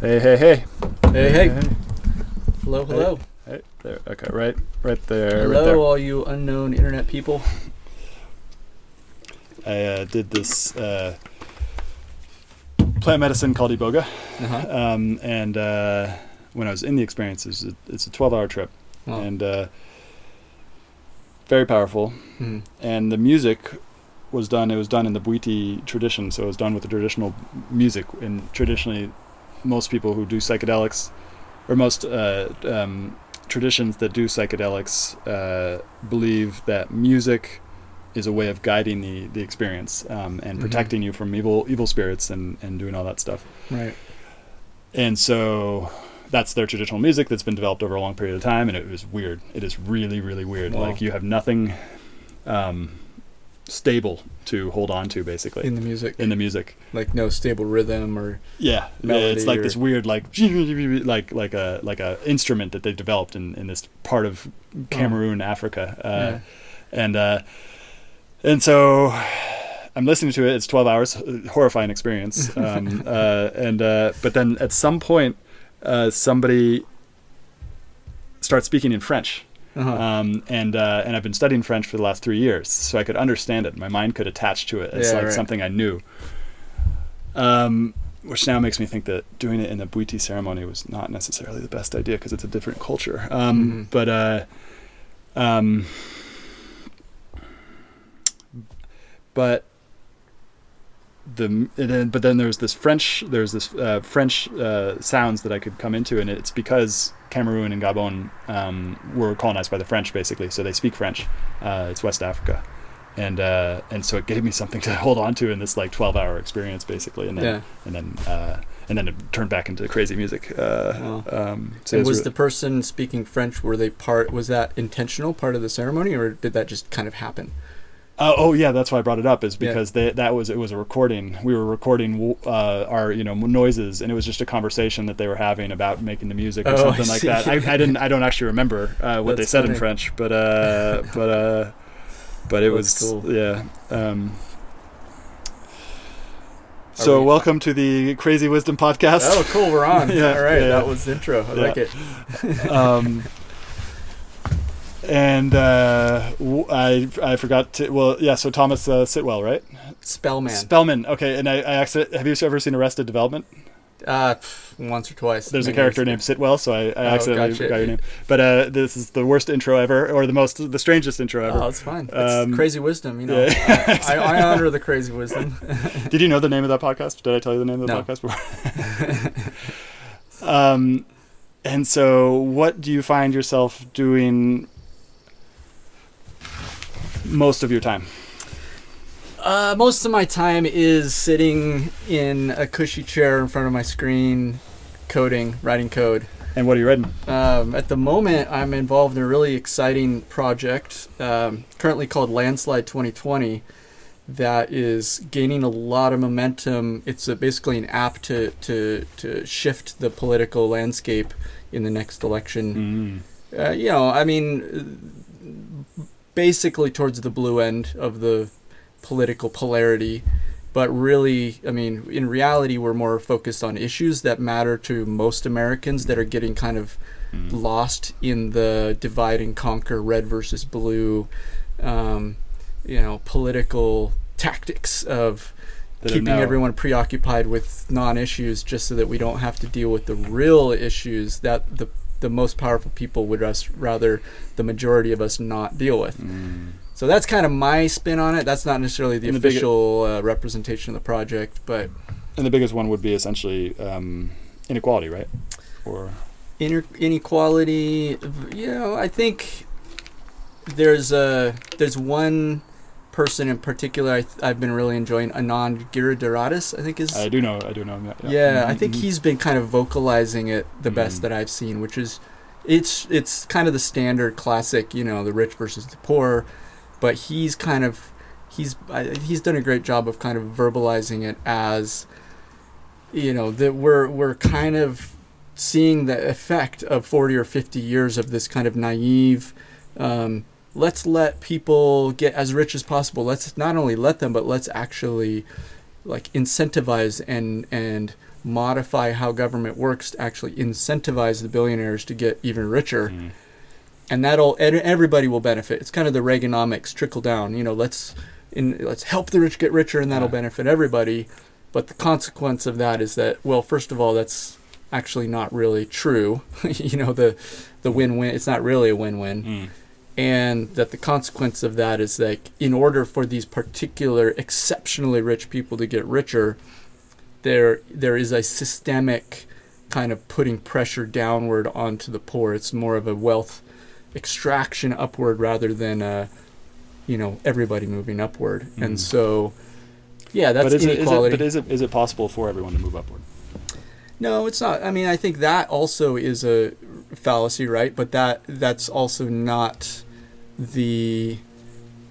Hey, hey, hey. Hey, hey. Hello, hello. Hey, there. Okay, right, right there. Hello, right there. all you unknown internet people. I uh, did this uh, plant medicine called Iboga, Uh-huh. um, and uh, when I was in the experience, it's a, it's a 12-hour trip, Oh. and uh, very powerful. Hmm. And the music was done. It was done in the Bwiti tradition, so it was done with the traditional music. And traditionally, most people who do psychedelics, or most uh, um, traditions that do psychedelics, uh, believe that music is a way of guiding the the experience um, and Mhm. protecting you from evil evil spirits and and doing all that stuff. Right. And so that's their traditional music that's been developed over a long period of time, and it was weird. It is really, really weird. Wow. Like you have nothing um, stable to hold on to, basically, In the music. in the music. like no stable rhythm or. Yeah, it's like or- this weird, like like like a like a instrument that they developed in in this part of Cameroon, Africa, uh, Yeah. and uh, and so I'm listening to it. It's 12 hours, uh, horrifying experience. Um, uh, and uh, but then at some point, uh, somebody starts speaking in French. Uh-huh. Um, and uh, and I've been studying French for the last three years, so I could understand it. My mind could attach to it. It's Yeah, like right. something I knew. Um, which now makes me think that doing it in the Bwiti ceremony was not necessarily the best idea because it's a different culture. Um, Mhm. But uh, um, but the and then, but then there's this French there's this uh, French uh, sounds that I could come into, and it's because Cameroon and Gabon um, were colonized by the French, basically. So they speak French. Uh, it's West Africa, and uh, and so it gave me something to hold on to in this like 12 hour experience, basically. And then Yeah. and then uh, and then it turned back into crazy music. Uh, Wow. um, so was the person speaking French? Were they part? Was that intentional part of the ceremony, or did that just kind of happen? Uh, oh yeah, that's why I brought it up. Is Yeah. because they, that was it was a recording. We were recording uh, our you know noises, and it was just a conversation that they were having about making the music or Oh, something like that. I, I didn't I don't actually remember uh, what they That's said in. French, but uh, but uh, but it That's was cool. yeah. Um, so we- welcome to the Crazy Wisdom podcast. Oh, cool. We're on. Yeah, All right. yeah, That was the intro. I Yeah. like it. um, and uh, I I forgot to well yeah so Thomas uh, Sitwell right Spellman. Spellman okay and I, I actually have you ever seen Arrested Development uh, once or twice. there's a character named Sitwell so I, I Oh, accidentally gotcha. got your name but uh, this is the worst intro ever or the most the strangest intro ever Oh, it's fine. It's Um, crazy wisdom, you know. yeah. I, I honor the crazy wisdom. Did you know the name of that podcast? Did I tell you the name of the No. podcast before? um, and so, what do you find yourself doing most of your time? Uh, most of my time is sitting in a cushy chair in front of my screen, coding, writing code. And what are you writing? Um, at the moment, I'm involved in a really exciting project, um, currently called Landslide 2020, that is gaining a lot of momentum. It's a, basically an app to, to, to shift the political landscape in the next election. Mm. Uh, you know, I mean, basically towards the blue end of the political polarity. But really, I mean, in reality, we're more focused on issues that matter to most Americans that are getting kind of Mm. lost in the divide and conquer, red versus blue, um, you know, political tactics of keeping everyone preoccupied with non-issues just so that we don't have to deal with the real issues that the the most powerful people would us rather the majority of us not deal with. Mm. So that's kind of my spin on it. That's not necessarily the the big- official uh, representation of the project, but And the biggest one would be essentially um, inequality, right? Or Inter- inequality you know i think there's a there's one person in particular I th- i've been really enjoying anand giridharadas i think is I do know, I do know. him, yeah, i Mhm, think mhm. he's been kind of vocalizing it the best Mhm. that i've seen which is it's it's kind of the standard classic you know the rich versus the poor but he's kind of he's I, he's done a great job of kind of verbalizing it as you know that we're we're kind of seeing the effect of 40 or 50 years of this kind of naive um, let's let people get as rich as possible let's not only let them but let's actually like incentivize and and modify how government works to actually incentivize the billionaires to get even richer Mm. and that'll everybody will benefit. It's kind of the Reaganomics trickle down. You know, let's in, let's help the rich get richer, and that'll Yeah. benefit everybody. But the consequence of that is that, well, first of all, that's actually not really true. you know, the the win-win. It's not really a win-win, Mm. And that the consequence of that is like, in order for these particular exceptionally rich people to get richer, there there is a systemic kind of putting pressure downward onto the poor. It's more of a wealth extraction upward rather than uh, you know everybody moving upward. Mhm. And so, yeah, that's but is it, is it, inequality. but is it is it possible for everyone to move upward? no, it's not. I mean, I think that also is a fallacy, right? But that that's also not the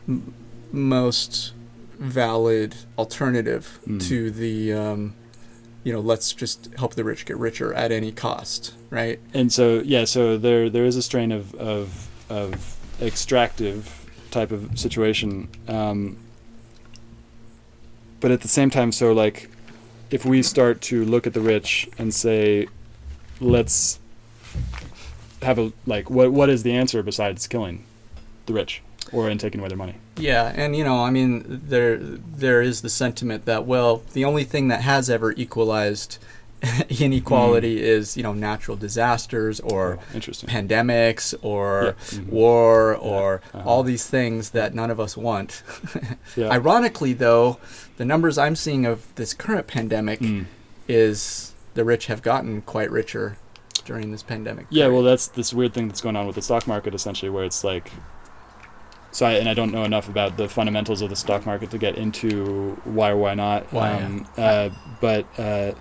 m- most valid alternative Mm. to the um, you know let's just help the rich get richer at any cost, right? And so yeah, so there there is a strain of of, of extractive type of situation, um, but at the same time, so like if we start to look at the rich and say, let's have a like what what is the answer besides killing the rich or in taking away their money? Yeah, and you know, I mean, there there is the sentiment that well, the only thing that has ever equalized inequality is you know natural disasters or Oh, interesting. pandemics or Yeah. Mhm. war or Uh-huh. all these things that none of us want. Yeah. Ironically, though, the numbers I'm seeing of this current pandemic Mm. is the rich have gotten quite richer during this pandemic. Yeah, well, that's this weird thing that's going on with the stock market, essentially, where it's like. So, I, and I don't know enough about the fundamentals of the stock market to get into why or why not. Why, Um, uh, but uh,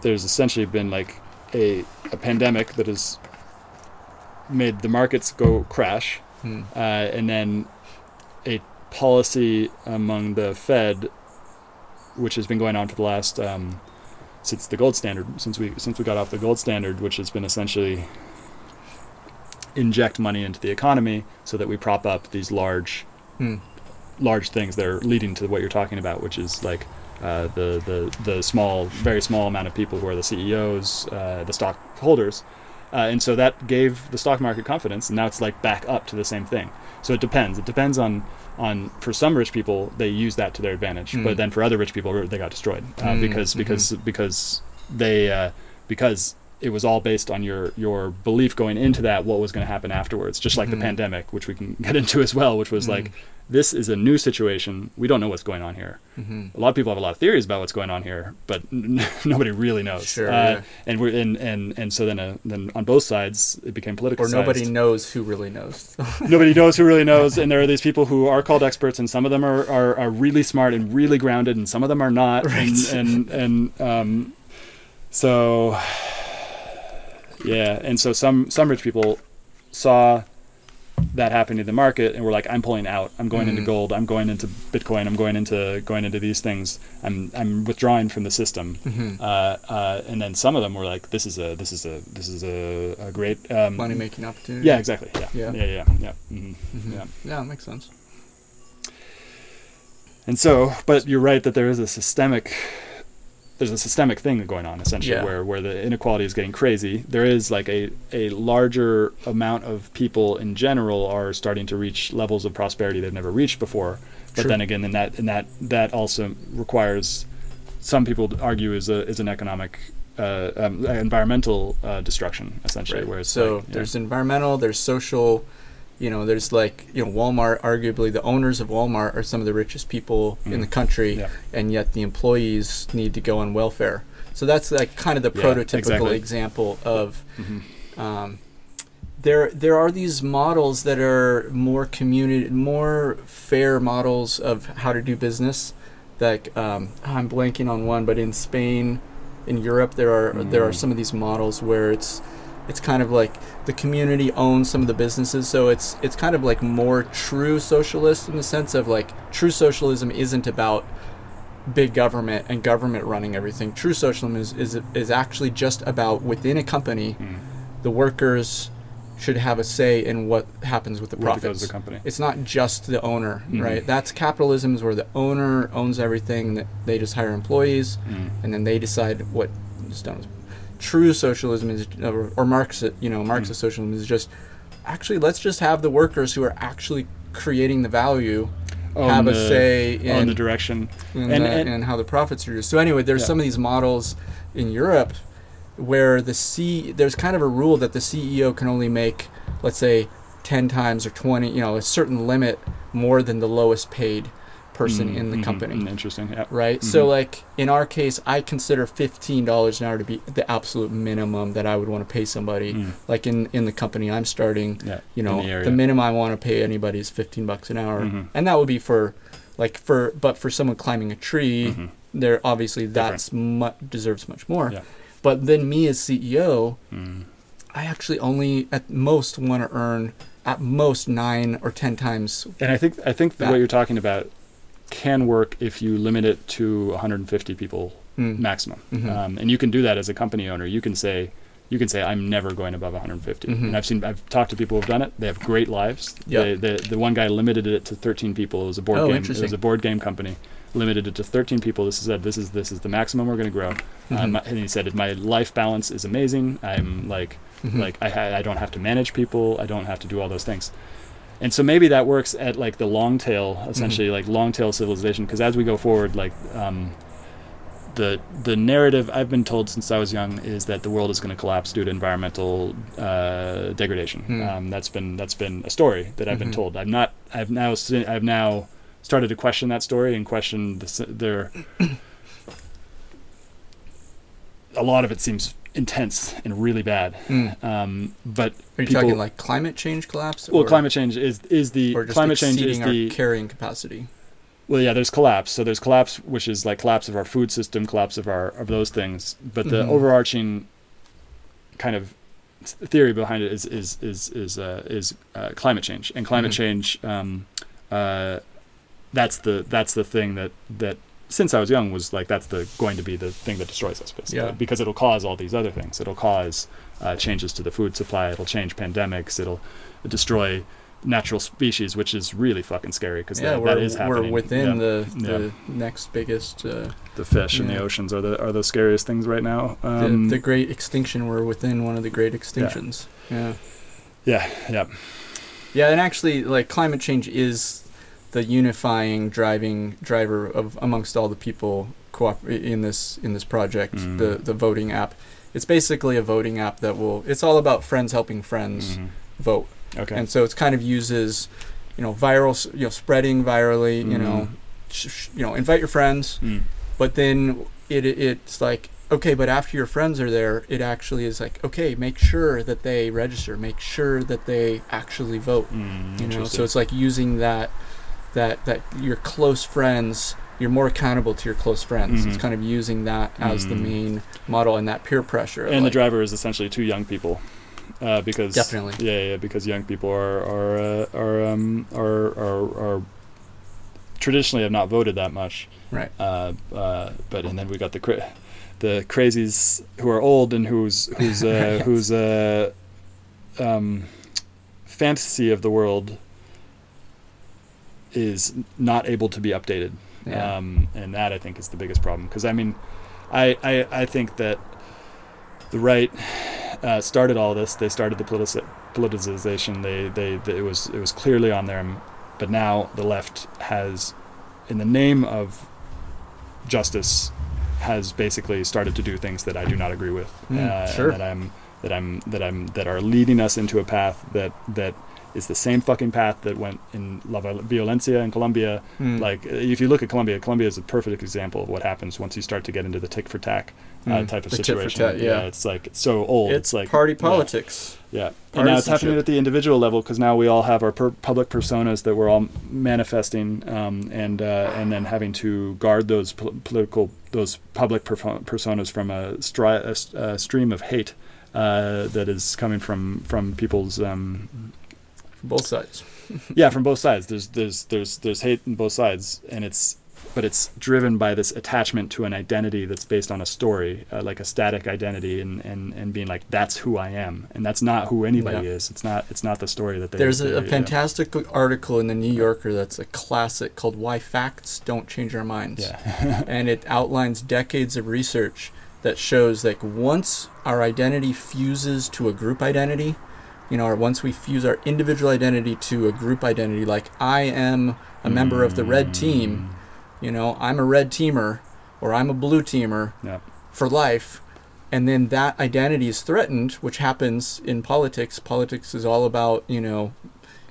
there's essentially been like a a pandemic that has made the markets go crash, Hmm. uh, and then a policy among the Fed, which has been going on for the last um, since the gold standard, since we since we got off the gold standard, which has been essentially inject money into the economy so that we prop up these large Hmm. large things that are leading to what you're talking about, which is like uh, the the the small, very small amount of people who are the CEOs, uh, the stockholders, uh, and so that gave the stock market confidence, and now it's like back up to the same thing. So it depends. It depends on on for some rich people they use that to their advantage, Mm. but then for other rich people they got destroyed uh, Mm, because because because they uh, because it was all based on your your belief going into that what was going to happen afterwards just like Mhm. the pandemic which we can get into as well which was Mhm. like this is a new situation we don't know what's going on here Mhm. a lot of people have a lot of theories about what's going on here but n- nobody really knows Sure, uh, yeah. and we're and and and so then uh, then on both sides it became political Or nobody knows who really knows. nobody knows who really knows and there are these people who are called experts and some of them are, are, are really smart and really grounded and some of them are not Right. and and, and um, so yeah and so some some rich people saw that happening in the market and were like i'm pulling out i'm going into Mhm. gold i'm going into bitcoin i'm going into going into these things i'm i'm withdrawing from the system Mhm. uh, uh, and then some of them were like this is a this is a this is a, a great um, Money making opportunity. yeah exactly yeah Yeah. yeah yeah yeah, hmm Mhm. yeah. Yeah, makes sense. And so, but you're right that there is a systemic, there's a systemic thing going on essentially Yeah. where, where the inequality is getting crazy. There is like a, a larger amount of people in general are starting to reach levels of prosperity they've never reached before. But True. then again, then that, and that, that also requires, some people argue is a, is an economic, uh, um, environmental uh, destruction essentially Right. where so like, yeah. there's environmental, there's social, you know, there's like, you know, Walmart, arguably the owners of Walmart are some of the richest people in the Mhm. country, Yeah. and yet the employees need to go on welfare. So that's like kind of the Yeah, prototypical exactly. example of Mhm. um, there there are these models that are more community more fair models of how to do business like um, I'm blanking on one but in Spain in Europe there are there are Mm. some of these models where it's it's kind of like the community owns some of the businesses so it's it's kind of like more true socialist in the sense of like true socialism isn't about big government and government running everything true socialism is is, is actually just about within a company Mhm. the workers should have a say in what happens with the Where goes profits. the company. It's not just the owner, Mhm. right? That's capitalism is where the owner owns everything. They just hire employees, Mm. and then they decide what is done. True socialism is, or, or Marxist, you know, Marxist Mm-hmm. socialism is just actually let's just have the workers who are actually creating the value have Own a the- say on in the direction. and, And- uh, and- and how the profits are used. So anyway, there's Yeah. some of these models in Europe where the C there's kind of a rule that the CEO can only make, let's say, ten times or twenty, you know, a certain limit more than the lowest paid person Mm, in the mhm, company. mm, Interesting. Yeah. Right. So Mhm. like in our case, I consider fifteen dollars an hour to be the absolute minimum that I would want to pay somebody. Mm, Like in in the company I'm starting, yeah. you know, the the, minimum I want to pay anybody is 15 bucks an hour. Mhm. And that would be for like for but for someone climbing a tree, Mhm. there obviously that's mu- deserves much more. Yeah. But then me as CEO, Mm. I actually only at most want to earn at most 9 or 10 times. And I think I think That- what you're talking about can work if you limit it to 150 people Mm. maximum. Mhm. Um, and you can do that as a company owner. You can say you can say I'm never going above 150. Mhm. And I've seen I've talked to people who've done it. They have great lives. Yeah. They, the the one guy limited it to 13 people. It was a board Oh, game. It was a board game company. Limited it to 13 people. This is said this is this is the maximum we're going to grow. Um, Mhm. and he said my life balance is amazing. I'm like Mhm. like I, ha- I don't have to manage people i don't have to do all those things and so maybe that works at like the long tail essentially Mm-hmm. like long tail civilization because as we go forward like um, the the narrative I've been told since I was young is that the world is going to collapse due to environmental uh, degradation. Hmm. Um, that's been that's been a story that I've been Mhm. told. I'm not. I've now I've now started to question that story and question the, their. a lot of it seems intense and really bad. Mm. Um, but Are you people- talking like climate change collapse? well, or, climate change is is the or just climate change is exceeding the our carrying capacity? well, yeah, there's collapse. So there's collapse, which is like collapse of our food system, collapse of our of those things. But the Mhm. overarching kind of theory behind it is is is is uh, is uh, climate change, and climate Mhm. change. Um, uh, that's the that's the thing that that since I was young was like that's the going to be the thing that destroys us basically Yeah. because it'll cause all these other things. It'll cause uh, changes to the food supply. It'll change pandemics. It'll destroy natural species, which is really fucking scary because yeah, that, we're, that is happening. we're within Yeah. the, Yeah. the next biggest, uh, the fish in the oceans are the are the scariest things right now. the, Um, the great extinction. We're within one of the great extinctions. Yeah. yeah, yeah, Yeah, and actually, like climate change is the unifying driving driver of amongst all the people cooper- in this in this project. Mhm. The the voting app. It's basically a voting app that will. It's all about friends helping friends Mhm. vote, Okay. and so it's kind of uses, you know, viral, you know, spreading virally. You know, Mhm. sh- sh- you know, invite your friends, Mm. but then it it's like okay, but after your friends are there, it actually is like okay, make sure that they register, make sure that they actually vote Mm, you know so it's like using that that that your close friends you're more accountable to your close friends it's Mhm. kind of using that as the Mhm. main model and that peer pressure and the driver is essentially two young people, uh, because Definitely. yeah, yeah, because young people are are uh, are, um, are are are traditionally have not voted that much. right Uh, uh, but and then we got the cra- the crazies who are old and whose whose uh, whose uh, um, fantasy of the world is not able to be updated. yeah Um, and that I think is the biggest problem because I mean, I, I I think that the right uh, started all this. They started the politici- politicization. They, they they it was it was clearly on them, but now the left has, in the name of justice, has basically started to do things that I do not agree with. Mm, uh, sure. And that I'm that I'm that I'm that are leading us into a path that that is the same fucking path that went in La Violencia in Colombia Mm. like if you look at Colombia, Colombia is a perfect example of what happens once you start to get into the tick for tack uh, Mm. type of The situation. tat, yeah. it's like it's so old. it's, like party politics Yeah, and now it's happening at the individual level because now we all have our per- public personas that we're all manifesting, um, and uh, and then having to guard those pol- political those public perf- personas from a, stri- a, a stream of hate uh, that is coming from from people's um, from both sides. Yeah from both sides. There's there's there's there's hate on both sides and it's but it's driven by this attachment to an identity that's based on a story uh, like a static identity and, and and being like that's who i am. And that's not who anybody Yeah. is. It's not it's not the story that they there's a, they- a yeah. fantastic article in the new yorker that's a classic called why facts don't change our minds. Yeah. And it outlines decades of research that shows like once our identity fuses to a group identity, you know, or once we fuse our individual identity to a group identity, like I am a member of the red team, you know, I'm a red teamer or I'm a blue teamer Yeah. for life. And then that identity is threatened, which happens in politics. Politics is all about, you know,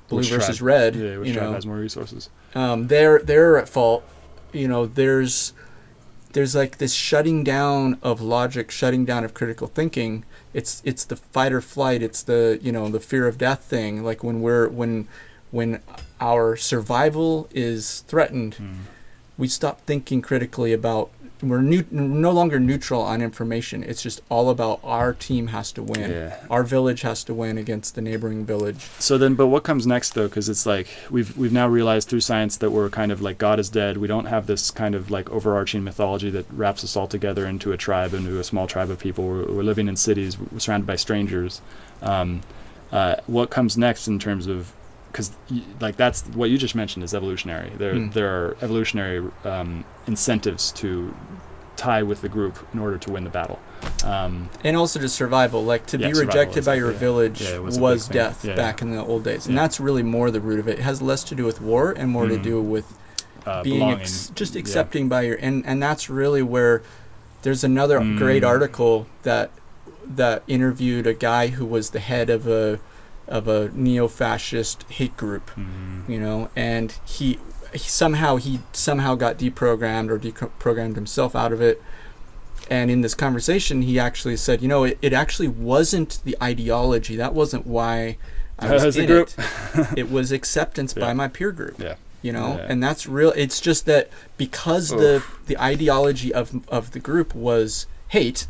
blue Which versus tribe- red. yeah which you tribe know, has more resources um, they're they're at fault. You know, there's there's like this shutting down of logic, shutting down of critical thinking. It's it's the fight or flight. It's the you know the fear of death thing. Like when we're when when our survival is threatened, Hmm. we stop thinking critically about. We're new, no longer neutral on information. It's just all about our team has to win. yeah Our village has to win against the neighboring village. So then, but what comes next though? Because it's like we've we've now realized through science that we're kind of like God is dead. We don't have this kind of like overarching mythology that wraps us all together into a tribe, into a small tribe of people. We're, we're living in cities, we're surrounded by strangers. Um, uh, what comes next in terms of because like that's what you just mentioned is evolutionary. There Hmm. there are evolutionary um, incentives to tie with the group in order to win the battle. Um, and also just survival like to Yeah, be rejected by your yeah. village Yeah, was, was a big thing. death back in the old days and that's really more the root of it it has less to do with war and more to Mhm. do with uh, being ex- just accepting by your and and that's really where There's another Mm. great article that that interviewed a guy who was the head of a of a neo-fascist hate group, Mhm. you know, and he, he somehow he somehow got deprogrammed or deprogrammed himself out of it. And in this conversation, he actually said, you know, it, it actually wasn't the ideology. That wasn't why I was in group. it. It was acceptance by my peer group Yeah. you know Yeah. and that's real it's just that because the the ideology of of the group was hate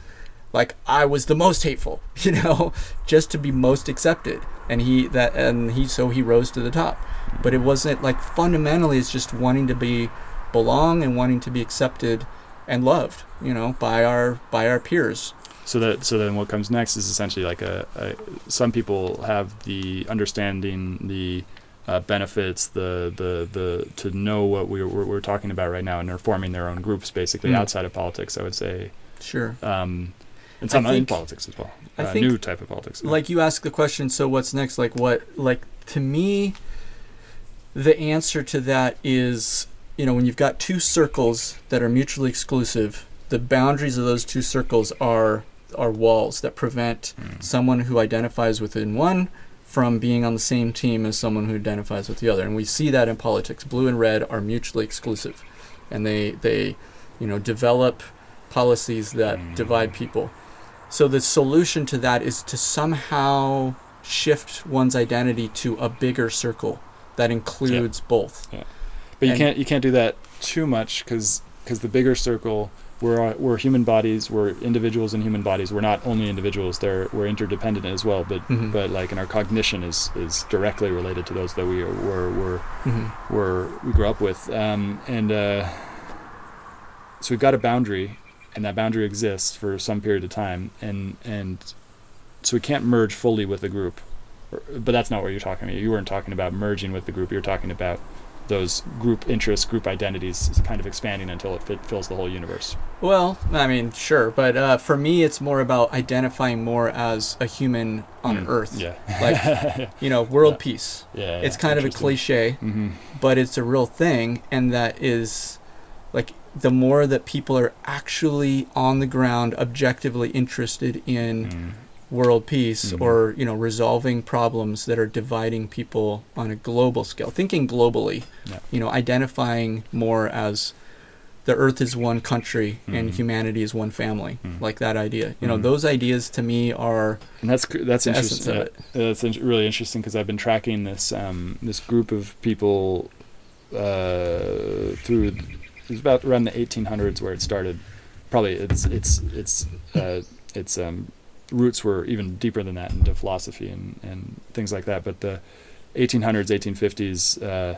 like i was the most hateful you know just to be most accepted. And he that and he so he rose to the top. But it wasn't like fundamentally it's just wanting to be belong and wanting to be accepted and loved you know by our by our peers. So that so then what comes next is essentially like a, a some people have the understanding the uh, benefits the the the to know what we're, we're we're talking about right now and they're forming their own groups basically Mm. outside of politics I would say. Sure. Um, and some in politics as well. I uh, think, new type of politics like you ask the question so what's next? Like what like to me the answer to that is you know when you've got two circles that are mutually exclusive the boundaries of those two circles are are walls that prevent Mm. someone who identifies within one from being on the same team as someone who identifies with the other. And we see that in politics. Blue and red are mutually exclusive and they they you know develop policies that Mm. divide people so the solution to that is to somehow shift one's identity to a bigger circle that includes both Yeah. But you can't you can't do that too much because because the bigger circle we're we're human bodies we're individuals in human bodies we're not only individuals they're we're interdependent as well but Mhm. but like in our cognition is is directly related to those that we are, were were Mhm. were we grew up with um, and uh, so we've got a boundary and that boundary exists for some period of time and and so we can't merge fully with the group. But that's not what you're talking about. You weren't talking about merging with the group. You're talking about those group interests group identities is kind of expanding until it fit, fills the whole universe. Well i mean sure but uh, for me it's more about identifying more as a human on Mm, earth. yeah. Like, you know world Yeah. peace. Yeah it's kind of a cliche mm-hmm. but it's a real thing and that is the more that people are actually on the ground objectively interested in Mm. world peace Mhm. or you know resolving problems that are dividing people on a global scale thinking globally Yeah. you know identifying more as the earth is one country and Mhm. humanity is one family Mhm. like that idea you know Mhm. those ideas to me are And that's that's interesting. of That's in- really interesting because I've been tracking this um, this group of people uh, through. It was about around the 1800s where it started. Probably its its its uh, its um, roots were even deeper than that into philosophy and, and things like that. But the 1800s, 1850s. Uh,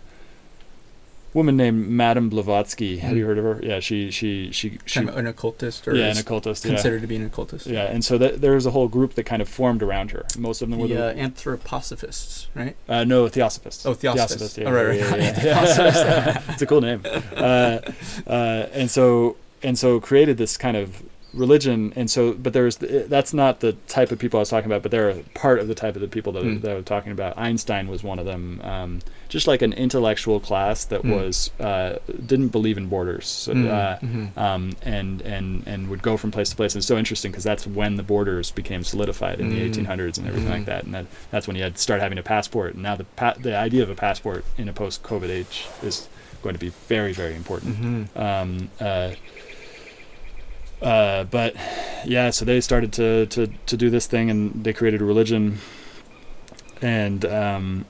woman named Madame Blavatsky. Have you Mhm. heard of her? Yeah, she she she she. kind of an occultist or yeah, an occultist. Yeah. considered to be an occultist Yeah, and so that, there was a whole group that kind of formed around her. Most of them were the the, uh, anthroposophists right uh, no Theosophists. Oh, Theosophists. yeah, Oh, right, right. yeah, yeah. It's a cool name. Uh, uh, and so and so created this kind of religion. And so, but there's that's not the type of people I was talking about. But they're part of the type of the people that, Hmm. that I was talking about. Einstein was one of them. Um, just like an intellectual class that Hmm. was uh, didn't believe in borders. So, Mm, uh, mhm. um, and and and would go from place to place. And it's so interesting because that's when the borders became solidified in the Mm. 1800s and everything like that. And that, that's when you had to start having a passport. And now the pa- the idea of a passport in a post-COVID age is going to be very very important. Mhm. Um, uh, uh, but yeah, so they started to, to, to do this thing and they created a religion. And um,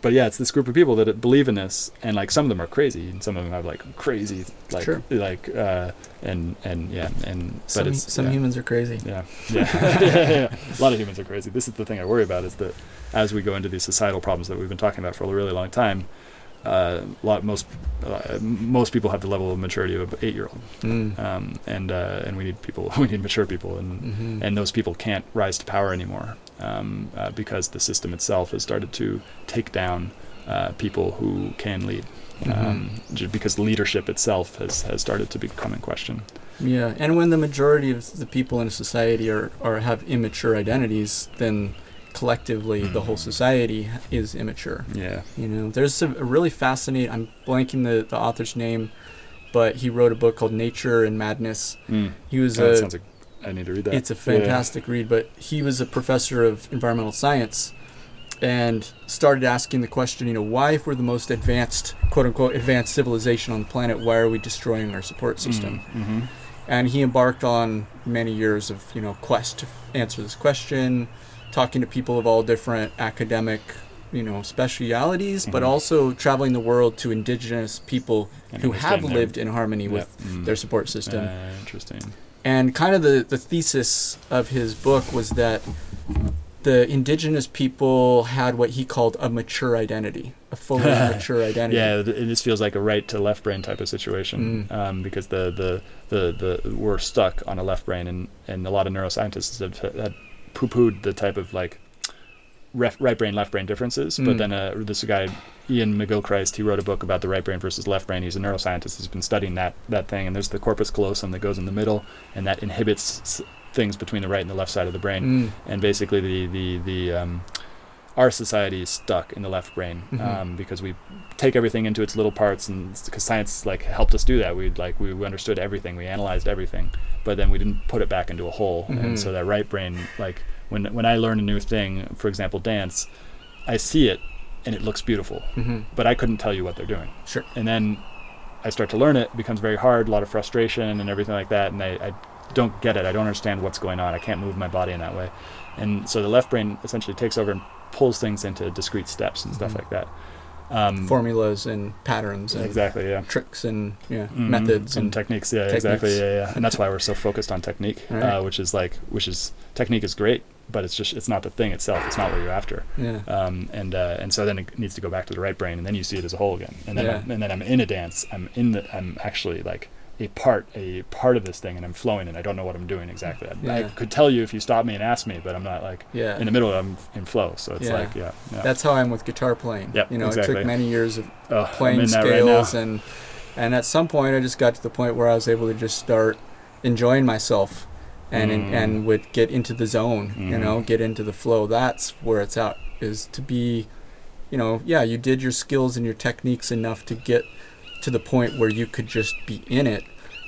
but yeah, it's this group of people that believe in this, and like some of them are crazy, and some of them have like crazy, like Sure. like uh, and and yeah, and but some, it's some yeah. humans are crazy yeah. yeah, yeah, yeah. A lot of humans are crazy. This is the thing I worry about is that as we go into these societal problems that we've been talking about for a really long time, uh, a lot most uh, most people have the level of maturity of an eight year old, Mm. um, and uh, and we need people, we need mature people, and Mhm. and those people can't rise to power anymore um, uh, because the system itself has started to take down uh, people who can lead. Um, because leadership itself has, has started to become in question. Yeah, and when the majority of the people in a society are, are have immature identities, then collectively the whole Mhm. society is immature. Yeah. You know, there's a, really fascinating. I'm blanking the, the author's name, but he wrote a book called Nature and Madness. Mm. He was that a sounds like I need to read that. it's a fantastic read, but he was a professor of environmental science and started asking the question, you know, why if we're the most advanced, quote unquote, advanced civilization on the planet, why are we destroying our support system? Mm-hmm. And he embarked on many years of, you know, quest to answer this question, talking to people of all different academic, you know, specialities, but Mhm. also traveling the world to indigenous people And who have lived in harmony with Mm. their support system. Uh, interesting. And kind of the, the thesis of his book was that the indigenous people had what he called a mature identity, a fully mature identity. Yeah, th- it just feels like a right to left brain type of situation Mm. um, because the, the the the we're stuck on a left brain, and and a lot of neuroscientists have, had poo-pooed the type of like ref, right brain left brain differences. But Mm. then uh, this guy Iain McGilchrist, he wrote a book about the right brain versus left brain. He's a neuroscientist. He's been studying that that thing, and there's the corpus callosum that goes in the middle, and that inhibits s- things between the right and the left side of the brain Mm. and basically the the the um, our society is stuck in the left brain Mhm. um, because we take everything into its little parts and because science like helped us do that we like we, we understood everything we analyzed everything but then we didn't put it back into a whole Mhm. and so that right brain like when when I learn a new thing for example dance I see it and it looks beautiful hmm but I couldn't tell you what they're doing Sure. and then I start to learn it, it becomes very hard, a lot of frustration and everything like that, and I, I don't get it. I don't understand what's going on. I can't move my body in that way. And so the left brain essentially takes over and pulls things into discrete steps and stuff Mhm. like that. Um, Formulas and patterns and exactly, yeah. tricks and yeah, Mhm. methods and and techniques, yeah, techniques. exactly, yeah, yeah. And that's why we're so focused on technique, Right. uh, which is like, which is technique is great, but it's just it's not the thing itself. It's not what you're after. yeah. um, and uh, and so then it needs to go back to the right brain, and then you see it as a whole again. And then Yeah. I'm, and then I'm in a dance. I'm in the. I'm actually like a part a part of this thing, and I'm flowing, and I don't know what I'm doing exactly. I, I could tell you if you stop me and ask me, but I'm not like Yeah. in the middle. I'm in flow, so it's Yeah. like yeah, yeah. That's how I'm with guitar playing. Yep, you know, it took many years of oh, playing in that right scales and and at some point I just got to the point where I was able to just start enjoying myself and Mm. and would get into the zone, you Mhm. know, get into the flow. That's where it's at is to be you know, yeah, you did your skills and your techniques enough to get to the point where you could just be in it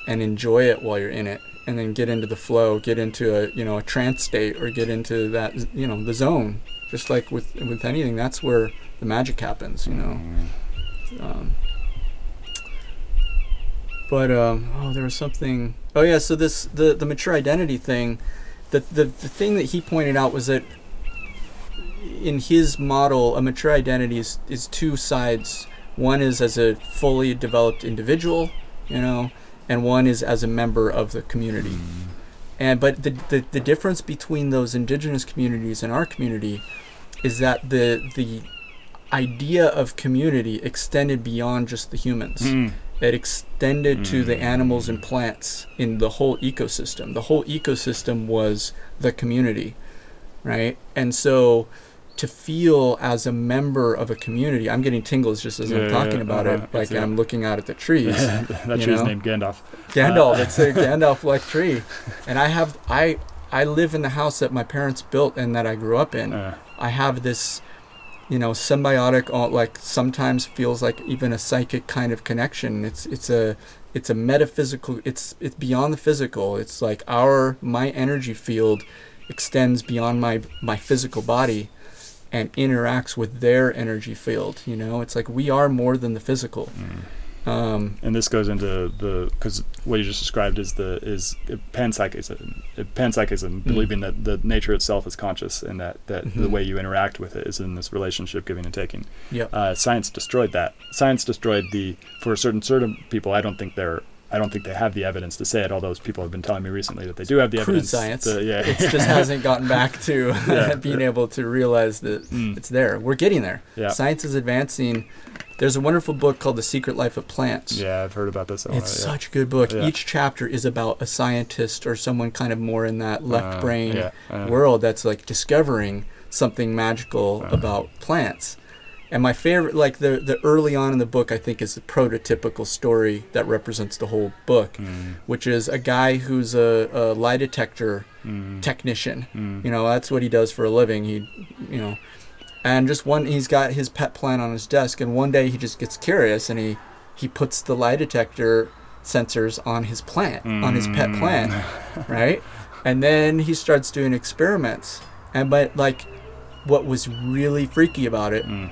and enjoy it while you're in it and then get into the flow, get into a, you know, a trance state or get into that, you know, the zone. Just like with with anything, that's where the magic happens, you know. Mm. Um, but um, oh, there was something. Oh yeah, so this the the mature identity thing. The, the the thing that he pointed out was that in his model, a mature identity is, is two sides. One is as a fully developed individual, you know, and one is as a member of the community. Mm. And but the, the the difference between those indigenous communities and our community is that the the idea of community extended beyond just the humans. Mm. It extended to the Mm. animals and plants in the whole ecosystem. The whole ecosystem was the community, right? And so to feel as a member of a community, I'm getting tingles just as Yeah, I'm talking yeah, about uh-huh, it, like it's. I'm looking out at the trees. that tree's know? named Gandalf. Gandalf. Uh, it's a Gandalf-like tree, and I have I I live in the house that my parents built and that I grew up in. Uh, I have this, you know, symbiotic, uh, like sometimes feels like even a psychic kind of connection. It's it's a it's a metaphysical. It's it's beyond the physical. It's like our my energy field extends beyond my my physical body and interacts with their energy field. You know, it's like we are more than the physical. mm. Um, and this goes into the because what you just described is the is panpsychism panpsychism Mm. believing that the nature itself is conscious and that that the Mhm. way you interact with it is in this relationship giving and taking Yep. uh, science destroyed that science destroyed the for certain certain people i don't think they're I don't think they have the evidence to say it. Although people have been telling me recently that they do have the Crude evidence. science. to- yeah, it just hasn't gotten back to Yeah. being able to realize that Mm. it's there. We're getting there. yeah, Science is advancing. There's a wonderful book called The Secret Life of Plants. yeah. I've heard about this. It's wanna- such a good book. Yeah. Each chapter is about a scientist or someone kind of more in that left Uh, brain yeah, uh, world that's like discovering something magical Uh. about plants. And my favorite, like the the early on in the book, I think is the prototypical story that represents the whole book, mm, which is a guy who's a, a lie detector mm, technician. mm, You know, that's what he does for a living. He, you know, and just one, he's got his pet plant on his desk, and one day he just gets curious and he he puts the lie detector sensors on his plant, on his pet Mm. plant, right? And then he starts doing experiments. And but like what was really freaky about it, Mm,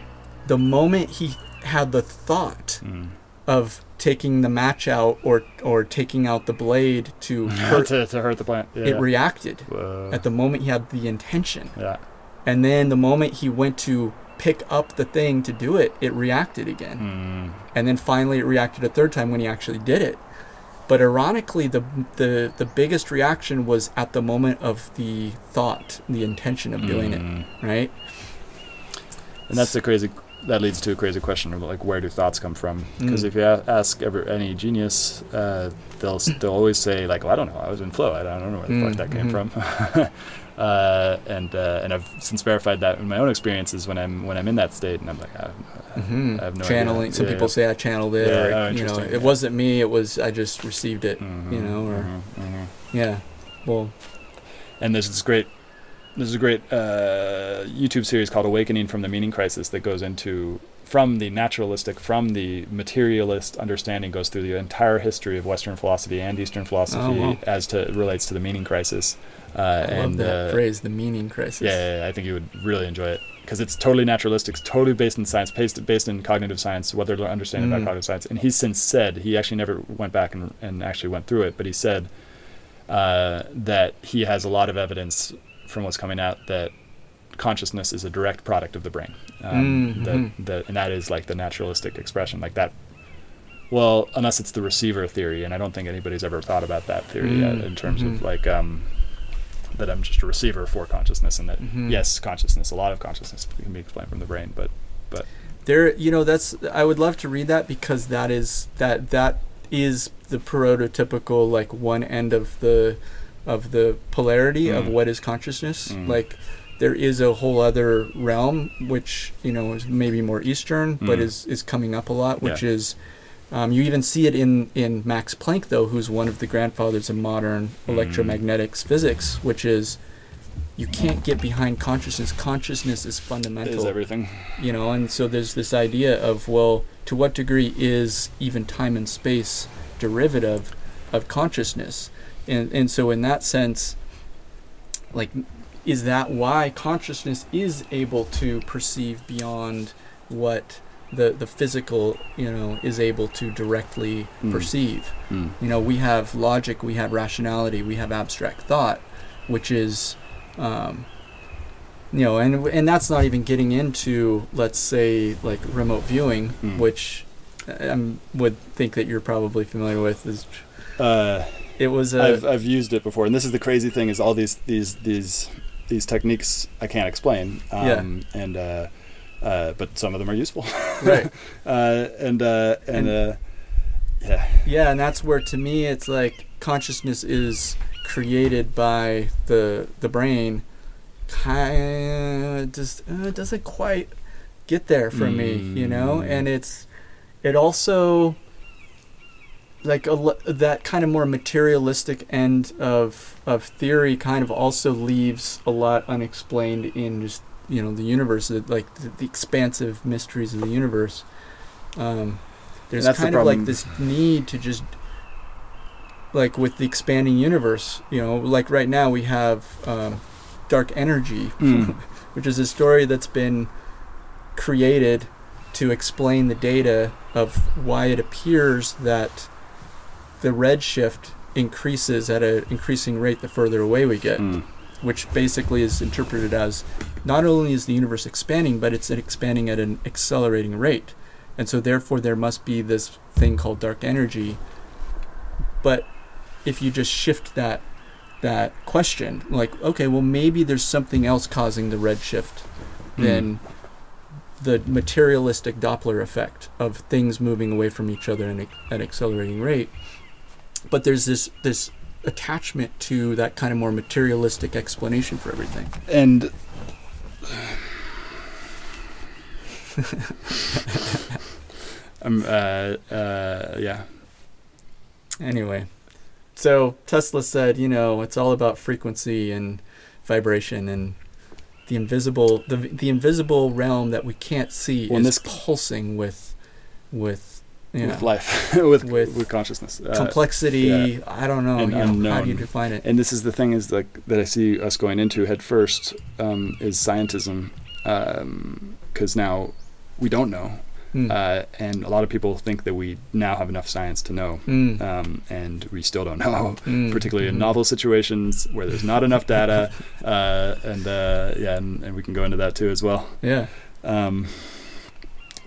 the moment he had the thought mm. of taking the match out or or taking out the blade to hurt to, to hurt the plant. Yeah. it reacted Whoa. at the moment he had the intention. yeah. And then the moment he went to pick up the thing to do it, it reacted again. Mm. And then finally it reacted a third time when he actually did it. But ironically, the the the biggest reaction was at the moment of the thought, the intention of doing it, Mm. right? And that's the crazy. That leads to a crazy question of like, where do thoughts come from? Because Mm. if you a- ask ever any genius, uh, they'll they'll always say like, well, I don't know, I was in flow. I don't, know where the Mm, fuck that came mhm. from. uh, and uh, and I've since verified that in my own experiences when I'm when I'm in that state, and I'm like, I, hmm I have no Channeling. idea. Some Yeah, people say I channeled it, Yeah, or oh, you know, it yeah. wasn't me. It was I just received it. Mhm, you know, or- mhm, mhm. Yeah. Well. and there's this great there's a great uh, YouTube series called Awakening from the Meaning Crisis that goes into from the naturalistic, from the materialist understanding, goes through the entire history of Western philosophy and Eastern philosophy Oh, wow. as to relates to the meaning crisis. Uh, I and love that uh, phrase, the meaning crisis. yeah, yeah, yeah, I think you would really enjoy it because it's totally naturalistic, it's totally based in science, based, based in cognitive science, what they're understanding Mm. about cognitive science. And he's since said he actually never went back and, and actually went through it, but he said uh, that he has a lot of evidence from what's coming out that consciousness is a direct product of the brain. Um, mm-hmm. that and that is like the naturalistic expression, like that. Well, unless it's the receiver theory, and I don't think anybody's ever thought about that theory yet Mm, in terms mhm. of like um, that I'm just a receiver for consciousness, and that Mhm. yes, consciousness, a lot of consciousness can be explained from the brain, but but there you know that's i would love to read that because that is that that is the prototypical like one end of the of the polarity of Mm. what is consciousness Mm. like there is a whole other realm which you know is maybe more eastern but Mm. is is coming up a lot which Yeah. is um, you even see it in in max planck though who's one of the grandfathers of modern Mm. electromagnetics physics which is you can't get behind consciousness consciousness is fundamental is everything. you know and so there's this idea of well to what degree is even time and space derivative of consciousness and and so in that sense like is that why consciousness is able to perceive beyond what the the physical you know is able to directly Mm. perceive Mm. you know we have logic we have rationality we have abstract thought which is um, you know and and that's not even getting into let's say like remote viewing Mm. which I would think that you're probably familiar with is Uh, it was I've I've used it before, and this is the crazy thing: is all these these these these techniques I can't explain. Um, Yeah. And uh, uh, but some of them are useful. right uh, and uh, and, And- uh, yeah. yeah and that's where to me it's like consciousness is created by the the brain kind just uh, doesn't quite get there for me you know Mm. and it's it also like a, that kind of more materialistic end of of theory kind of also leaves a lot unexplained in just you know the universe the- like the, the expansive mysteries of the universe um there's that's the kind of like this need to just like with the expanding universe you know like right now we have um, dark energy Mm. which is a story that's been created to explain the data of why it appears that the redshift increases at an increasing rate the further away we get, Mm. which basically is interpreted as not only is the universe expanding, but it's expanding at an accelerating rate. And so therefore there must be this thing called dark energy. But if you just shift that that question, like, okay, well maybe there's something else causing the redshift Mm. than the materialistic Doppler effect of things moving away from each other at an accelerating rate. But there's this this attachment to that kind of more materialistic explanation for everything. And um, uh, uh, yeah. Anyway, so Tesla said, you know, it's all about frequency and vibration and the invisible the the invisible realm that we can't see Well, is this- pulsing with with Yeah. with life, with, With with consciousness. Uh, Complexity. yeah. I don't know. Know how do you define it? and this is the thing is like that I see us going into head first um, is scientism, because now we don't know, Mm. uh, and a lot of people think that we now have enough science to know, Mm. um, and we still don't know. Mm. Particularly in Mhm. novel situations where there's not enough data, uh, and uh, yeah, and, and we can go into that too as well. Yeah.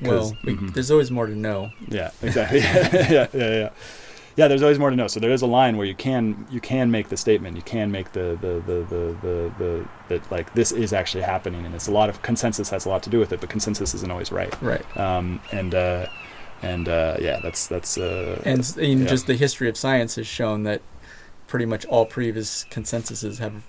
Well, we, mhm. there's always more to know. Yeah, exactly. yeah, yeah, yeah. Yeah, there's always more to know. So there is a line where you can you can make the statement, you can make the the the the the, the that like this is actually happening, and it's a lot of consensus has a lot to do with it, but consensus isn't always right. Right. Um, and uh, and uh, yeah, that's that's uh, And in yeah. just the history of science has shown that pretty much all previous consensuses have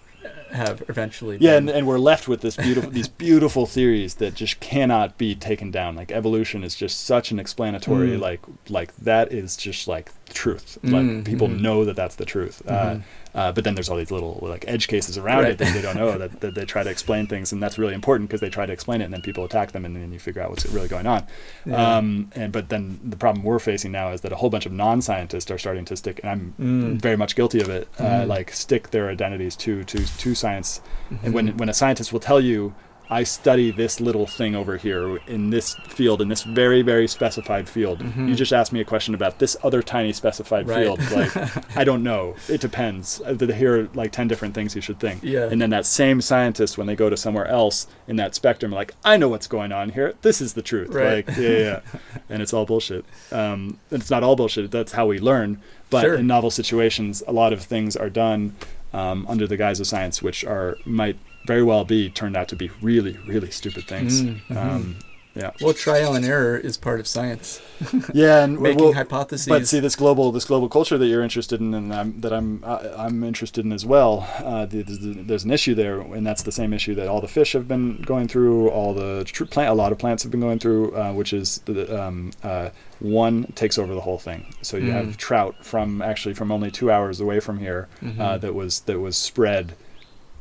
have eventually. yeah, been, and, and we're left with this beautiful these beautiful theories that just cannot be taken down. Like evolution is just such an explanatory Mm. like like that is just like truth. Mm, Like people mhm. know that that's the truth. Uh, Mhm. Uh, but then there's all these little like edge cases around Right. it that they don't know that, that they try to explain things, and that's really important because they try to explain it, and then people attack them, and then you figure out what's really going on. Yeah. Um, and but then the problem we're facing now is that a whole bunch of non-scientists are starting to stick, and I'm Mm. very much guilty of it. Uh, Mm. like stick their identities to to to science, and Mhm. when when a scientist will tell you. I study this little thing over here in this field, in this very, very specified field. Mhm. You just asked me a question about this other tiny specified Right. field. Like, I don't know. It depends. Uh, Here are like 10 different things you should think. Yeah. And then that same scientist, when they go to somewhere else in that spectrum, like, I know what's going on here. This is the truth. Right. Like, yeah, yeah, and it's all bullshit. Um, and it's not all bullshit. That's how we learn. But Sure. in novel situations, a lot of things are done um, under the guise of science, which are might very well be turned out to be really, really stupid things. Mm, mhm. Um, yeah. well, trial and error is part of science. Yeah, and Making we'll- hypotheses. but see, this global this global culture that you're interested in, and I'm, that I'm I, I'm interested in as well. Uh, the, the, there's an issue there, and that's the same issue that all the fish have been going through, all the tr- plant, a lot of plants have been going through, uh, which is the um, uh, one takes over the whole thing. So you Mm. have trout from actually from only two hours away from here Mhm. uh, that was that was spread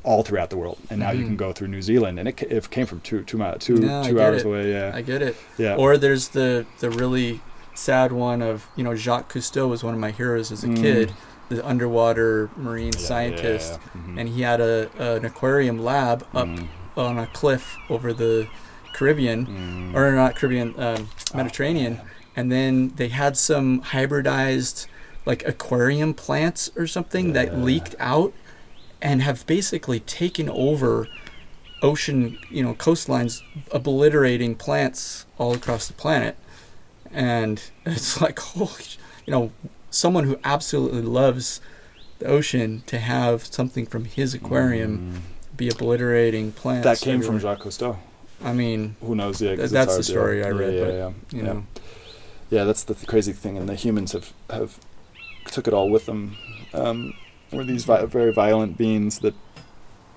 all throughout the world, and now you Mhm. can go through New Zealand, and it, it came from two two mi- two No, two hours it. away. Yeah, I get it. yeah. Or there's the the really sad one of you know Jacques Cousteau was one of my heroes as a Mm. kid, the underwater marine Yeah, scientist, yeah, yeah. Mhm. and he had a an aquarium lab up Mm. on a cliff over the Caribbean, Mm. or not Caribbean, um, Mediterranean, Oh, and then they had some hybridized like aquarium plants or something that leaked out and have basically taken over ocean you know coastlines obliterating plants all across the planet and it's like holy you know someone who absolutely loves the ocean to have something from his aquarium Mm. be obliterating plants That came from. Jacques Cousteau. i mean Who knows? Yeah, Th- that's the to- story I yeah, read, Yeah, but, yeah, you yeah. know Yeah, that's the th- crazy thing, and the humans have have took it all with them. Um, we're these vi- very violent beings that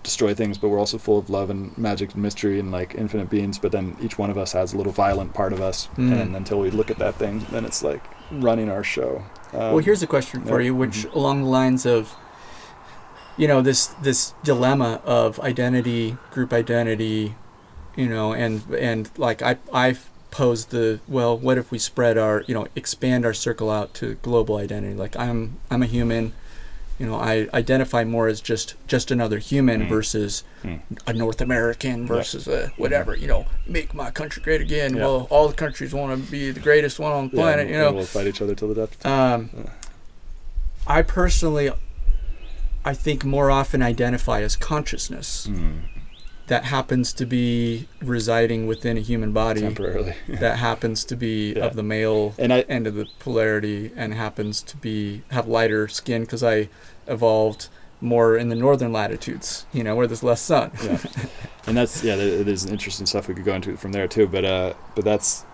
destroy things, but we're also full of love and magic and mystery and like infinite beings. But then each one of us has a little violent part of us, Mm. and until we look at that thing, then it's like running our show. Um, well here's a question for you which mhm. along the lines of you know this this dilemma of identity group identity you know and and like i i posed the well what if we spread our you know expand our circle out to global identity like i'm i'm a human you know i identify more as just just another human Mhm. versus Mm. a north american versus a whatever you know make my country great again Yeah. well all the countries want to be the greatest one on the yeah, planet you know we'll fight each other till the death. um, Yeah. I personally, I think more often identify as consciousness Mm. That happens to be residing within a human body Temporarily, that happens to be Yeah. of the male and I end of the polarity and happens to be have lighter skin because I evolved more in the northern latitudes, you know, where there's less sun. yeah, and that's yeah. There, there's interesting stuff we could go into from there too, but uh, but that's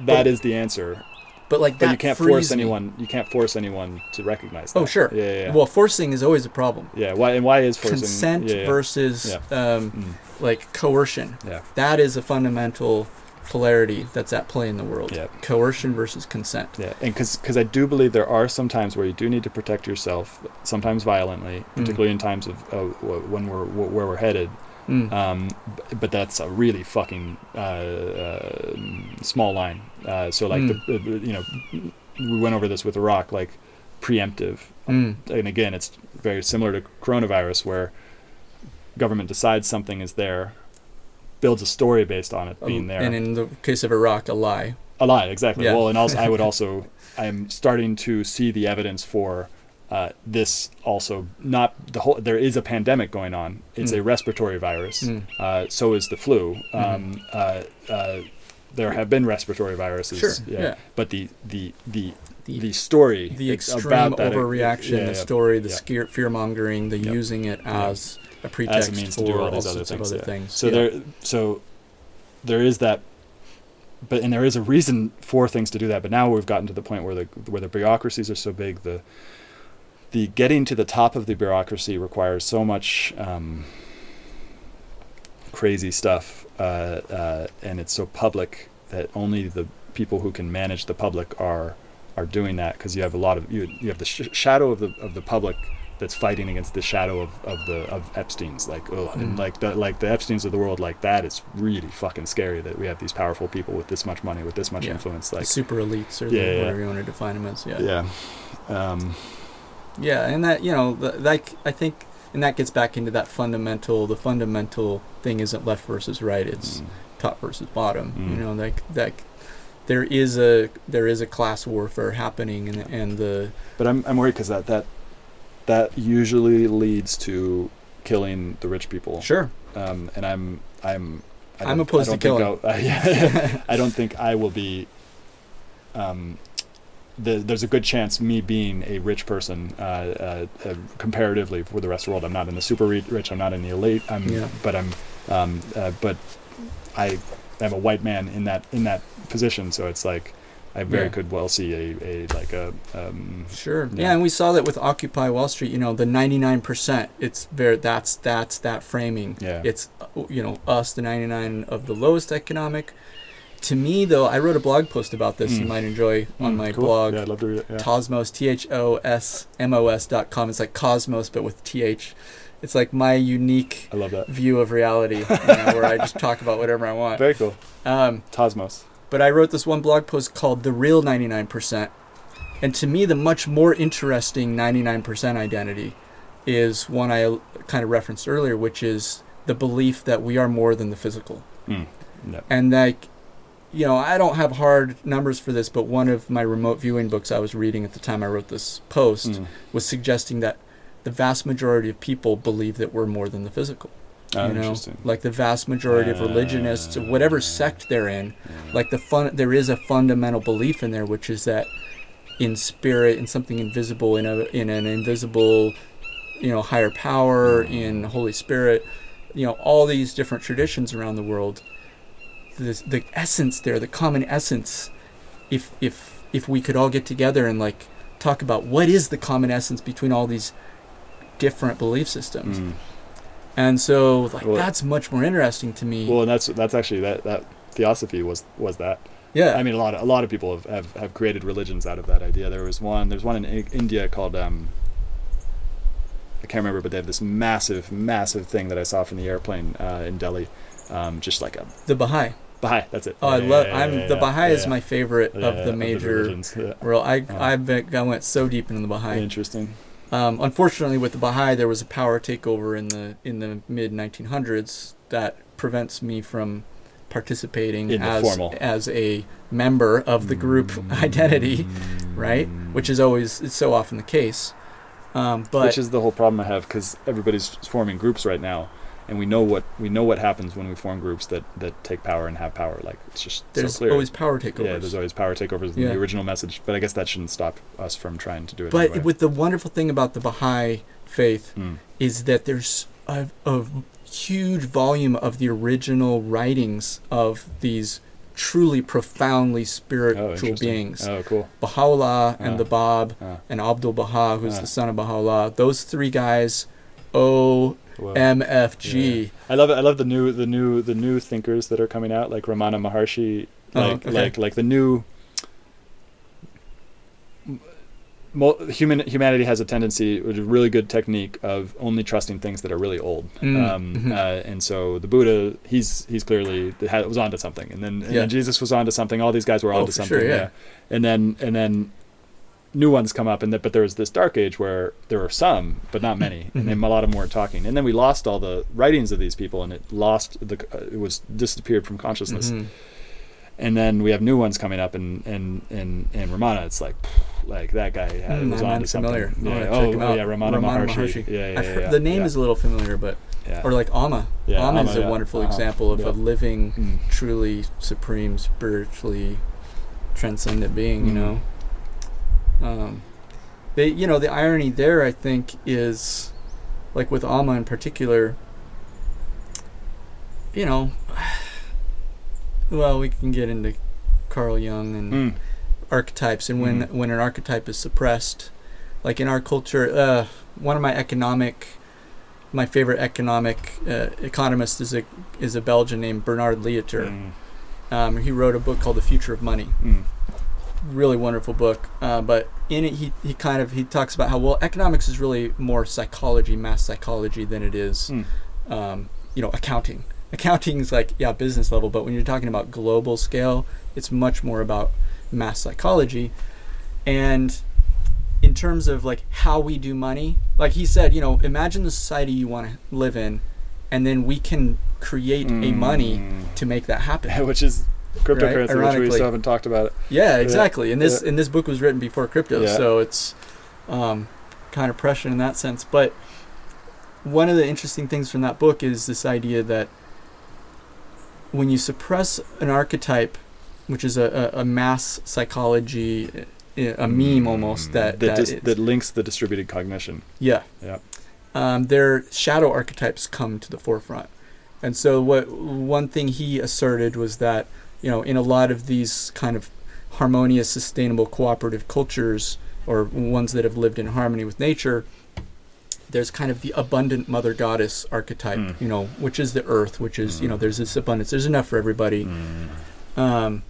that is the answer. But like But that you can't frees force me. anyone. You can't force anyone to recognize. That. Oh, sure. Yeah, yeah. yeah. Well, forcing is always a problem. yeah. Why and why is forcing Consent yeah, versus um, Mm, like coercion. yeah. That is a fundamental polarity that's at play in the world. Yeah. Coercion versus consent. Yeah, and because I do believe there are some times where you do need to protect yourself, sometimes violently, Mm. particularly in times of uh, when we're where we're headed. Mm. Um, but that's a really fucking uh, uh, small line. Uh, so like Mm. the, you know we went over this with Iraq like preemptive, Mm. and again it's very similar to coronavirus where government decides something is there, builds a story based on it being there. And in the case of Iraq, a lie. A lie, exactly. Yeah. Well, and also I would also I'm starting to see the evidence for uh, this also not the whole. There is a pandemic going on. It's a Mm. respiratory virus. Mm. Uh, so is the flu. Um, uh, uh, there have been respiratory viruses. Sure. Yeah. But the the the The, the story the extreme overreaction, yeah, the story, the yeah. fear mongering, the Yep. using it Yeah. as a pretext means for to do all all, these other sorts things, of other yeah. things. So yeah. there, so there is that, but and there is a reason for things to do that. But now we've gotten to the point where the where the bureaucracies are so big, the the getting to the top of the bureaucracy requires so much um, crazy stuff, uh, uh, and it's so public that only the people who can manage the public are are doing that because you have a lot of you you have the sh- shadow of the of the public that's fighting against the shadow of, of the of Epstein's like oh and Mm. like the like the Epstein's of the world like that is really fucking scary that we have these powerful people with this much money with this much Yeah. influence The like super elites, or Yeah, the, yeah. whatever you want to define them as. Yeah. yeah um, Yeah, and that you know, like I think, and that gets back into that fundamental. The fundamental thing isn't left versus right; it's mm, top versus bottom. You Mm. know, like that. There is a there is a class warfare happening, and and the but I'm I'm worried because that that that usually leads to killing the rich people sure um, and I'm I'm I I'm don't- opposed I to killing. I'll- yeah, I don't think I will be. Um, the, there's a good chance me being a rich person, uh, uh, uh, comparatively for the rest of the world. I'm not in the super rich. I'm not in the elite. I'm, Yeah. but I'm, um, uh, but I am a white man in that in that position. So it's like I very Yeah. could well see a, a like a um, Sure. Yeah. Yeah. and we saw that with Occupy Wall Street. You know, the 99%. It's very that's that's that framing. yeah It's you know us, the 99 of the lowest economic. To me, though, I wrote a blog post about this. You Mm. might enjoy on Mm, my cool. blog. Yeah, I'd love to read it. Yeah. Thosmos, T H O S M O S dot com. It's like Cosmos, but with T H. It's like my unique I love that. view of reality, you know, where I just talk about whatever I want. Very cool. Um, Thosmos. but I wrote this one blog post called The Real 99%. And to me, the much more interesting 99% identity is one i kind of referenced earlier, which is the belief that we are more than the physical. Mm. No. And like, you know, I don't have hard numbers for this, but one of my remote viewing books I was reading at the time I wrote this post Mm. was suggesting that the vast majority of people believe that we're more than the physical. Oh, you know, interesting. like the vast majority of religionists, whatever sect they're in, like the fun, there is a fundamental belief in there, which is that in spirit, in something invisible, in a in an invisible, you know, higher power, in Holy Spirit, you know, all these different traditions around the world. The the essence there, the common essence, if if if we could all get together and like talk about what is the common essence between all these different belief systems. Mm. And so like Well- that's much more interesting to me. Well, and that's that's actually that that theosophy was was that. yeah. I mean, a lot of a lot of people have, have, have created religions out of that idea. There was one. There's one in India called um, I can't remember, but they have this massive, massive thing that I saw from the airplane uh, in Delhi. Um, just like a the Baha'i. Baha'i. That's it. Oh, I love. yeah, I'm yeah, the yeah, Baha'i is yeah. my favorite of the major. Well, I I bet I went so deep into the Baha'i. Interesting. Um, unfortunately, with the Baha'i, there was a power takeover in the in the mid 1900s that prevents me from participating In as formal. as a member of the group identity, right? Which is always it's so often the case. Um, but which is the whole problem I have because everybody's forming groups right now, and we know what we know what happens when we form groups that that take power and have power. Like it's just there's so clear. always power takeovers. yeah, there's always power takeovers in Yeah. the original message, but I guess that shouldn't stop us from trying to do it. But anyway. with the wonderful thing about the Baha'i faith Mm. is that there's a, a huge volume of the original writings of these truly profoundly oh, spiritual interesting. beings. Oh, cool. Baha'u'llah Ah. and the Bab Ah, and Abdul Baha, who's Ah. the son of Baha'u'llah. Those three guys, well, OMFG. I love it. I love the new the new the new thinkers that are coming out, like Ramana Maharshi, Oh, like okay. like like the new. mo- human humanity has a tendency, which is a really good technique of only trusting things that are really old. Mm, Um, mhm. uh, and so the Buddha, he's he's clearly had, was onto something, and then, and Yeah. then Jesus was onto something. All these guys were Oh, onto for something. sure, yeah. And then and then new ones come up, and that but there was this dark age where there were some, but not many, and then Mhm. a lot of them weren't talking. And then we lost all the writings of these people, and it lost the uh, it was disappeared from consciousness Mhm. and then we have new ones coming up and and and and Ramana it's like like that guy had, Mm, was on something familiar. Yeah oh, check him oh, out. yeah Ramana, Ramana Maharshi. Maharshi. yeah yeah, yeah, yeah, the name yeah. is a little familiar, but yeah. or like Amma. Yeah, Amma is a yeah. wonderful Uh-huh. example of a living, Mm. truly supreme, spiritually transcendent being. You Mm. know, um, they you know the irony there I think is like with Amma in particular. You know, well we can get into Carl Jung and Mm. archetypes and when Mhm. when an archetype is suppressed like in our culture uh, one of my economic my favorite economic uh, economist is a is a Belgian named Bernard Lietaer. Mm. Um, he wrote a book called The Future of Money. Mm. Really wonderful book. Uh, but in it, he, he kind of he talks about how well economics is really more psychology, mass psychology, than it is Mm. um, you know accounting. Accounting is like yeah business level, but when you're talking about global scale, it's much more about mass psychology. And in terms of like how we do money, like he said, you know, imagine the society you want to live in, and then we can create a money Mm. to make that happen. which is cryptocurrency which we still haven't talked about it. Yeah, exactly. And this Yeah. and this book was written before crypto, Yeah. so it's um, kind of prescient in that sense. But one of the interesting things from that book is this idea that when you suppress an archetype, which is a, a, a mass psychology, a a meme almost that that that, dis- that links the distributed cognition yeah Yeah. um, their shadow archetypes come to the forefront. And so what one thing he asserted was that you know in a lot of these kind of harmonious, sustainable, cooperative cultures or ones that have lived in harmony with nature, there's kind of the abundant mother goddess archetype, Mm. you know, which is the earth, which is you know Mm. there's this abundance, there's enough for everybody. Mm. Um,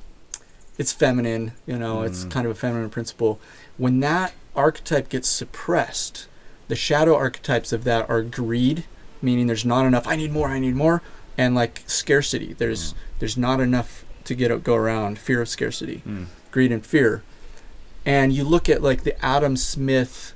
it's feminine, you know, it's Mm. kind of a feminine principle. When that archetype gets suppressed, the shadow archetypes of that are greed, meaning there's not enough. I need more. I need more, and like scarcity. There's Mm. there's not enough to get go around. Fear of scarcity, Mm. greed, and fear. And you look at like the Adam Smith,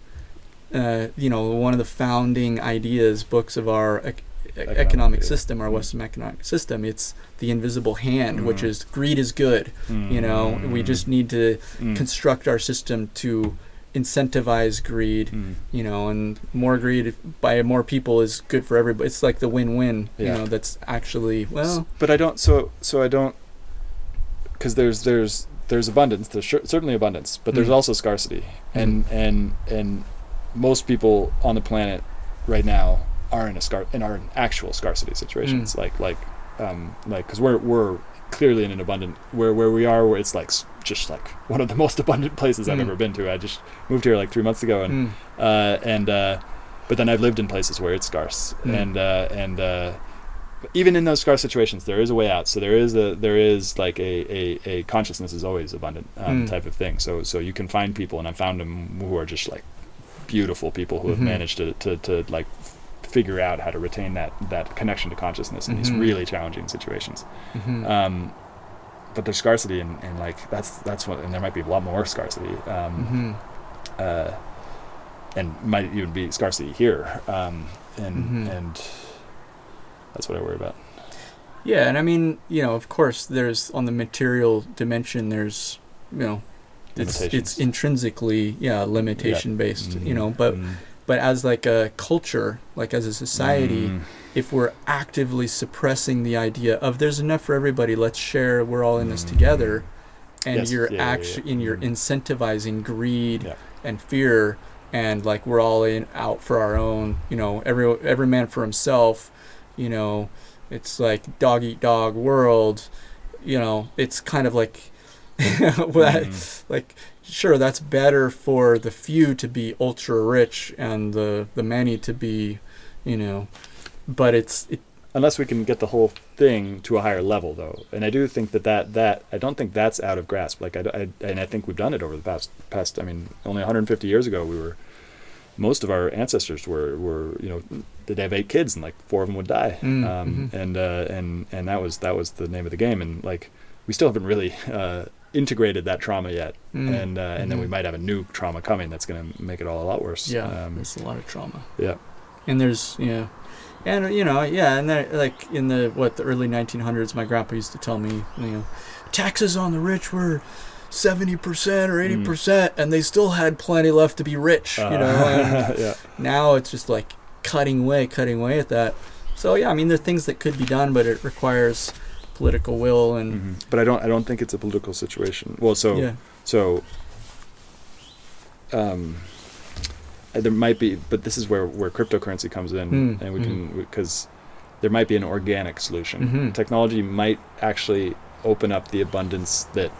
uh, you know, one of the founding ideas books of our ec- Economic, economic system, our Mm. Western economic system. It's the invisible hand, which Mm. is greed is good. You know, we Mm. just need to Mm. construct our system to incentivize greed. Mm. You know, and more greed by more people is good for everybody. It's like the win-win. Yeah. You know, that's actually well. but I don't. So so I don't. Because there's there's there's abundance. There's cer- certainly abundance, but there's Mm. also scarcity, and and and most people on the planet right now are in a scar in our actual scarcity situations. Like like um like because we're we're clearly in an abundant where where we are where it's like just like one of the most abundant places I've Mm. ever been to. I just moved here like three months ago, and Mm. uh, and uh, but then I've lived in places where it's scarce, Mm. and uh, and uh, even in those scarce situations, there is a way out. So there is a there is like a, a, a consciousness is always abundant um, Mm. type of thing. So so you can find people, and I found them who are just like beautiful people who have Mhm. managed to, to to like f- figure out how to retain that that connection to consciousness in Mhm. these really challenging situations. Mhm. Um, but there's scarcity, and, and like that's that's what, and there might be a lot more scarcity. Um, Mhm. uh, and might even be scarcity here. Um, and Mhm. and that's what I worry about. Yeah, and I mean, you know, of course, there's on the material dimension. There's, you know, it's it's intrinsically yeah limitation based. You Mm, know, but mm, but as like a culture, like as a society, mm, if we're actively suppressing the idea of there's enough for everybody, let's share, we're all in this together, and Yes, you're yeah, yeah, yeah. actually and you're Mm. incentivizing greed Yeah. and fear, and like we're all in out for our own, you know, every every man for himself, you know, it's like dog eat dog world, you know, it's kind of like. that, mm, like sure that's better for the few to be ultra rich and the the many to be you know but it's it, unless we can get the whole thing to a higher level though and i do think that that, that i don't think that's out of grasp like I, I and i think we've done it over the past past i mean only 150 years ago we were most of our ancestors were, were you know they'd have eight kids and like four of them would die Mm, um, mhm. and uh, and and that was that was the name of the game and like we still haven't really uh, integrated that trauma yet Mm, and uh, and then we mhm. might have a new trauma coming that's going to make it all a lot worse Yeah, um, there's a lot of trauma. yeah And there's yeah, and you know yeah, and there, like in the what the early 1900s, my grandpa used to tell me you know, taxes on the rich were. 70% or 80% and they still had plenty left to be rich you know Uh, yeah now it's just like cutting away cutting away at that so yeah i mean there are things that could be done but it requires political will and Mhm. but i don't i don't think it's a political situation well so yeah So, um, uh, there might be, but this is where where cryptocurrency comes in, Mm, and we can because there might be an organic solution. Mhm. Technology might actually open up the abundance that,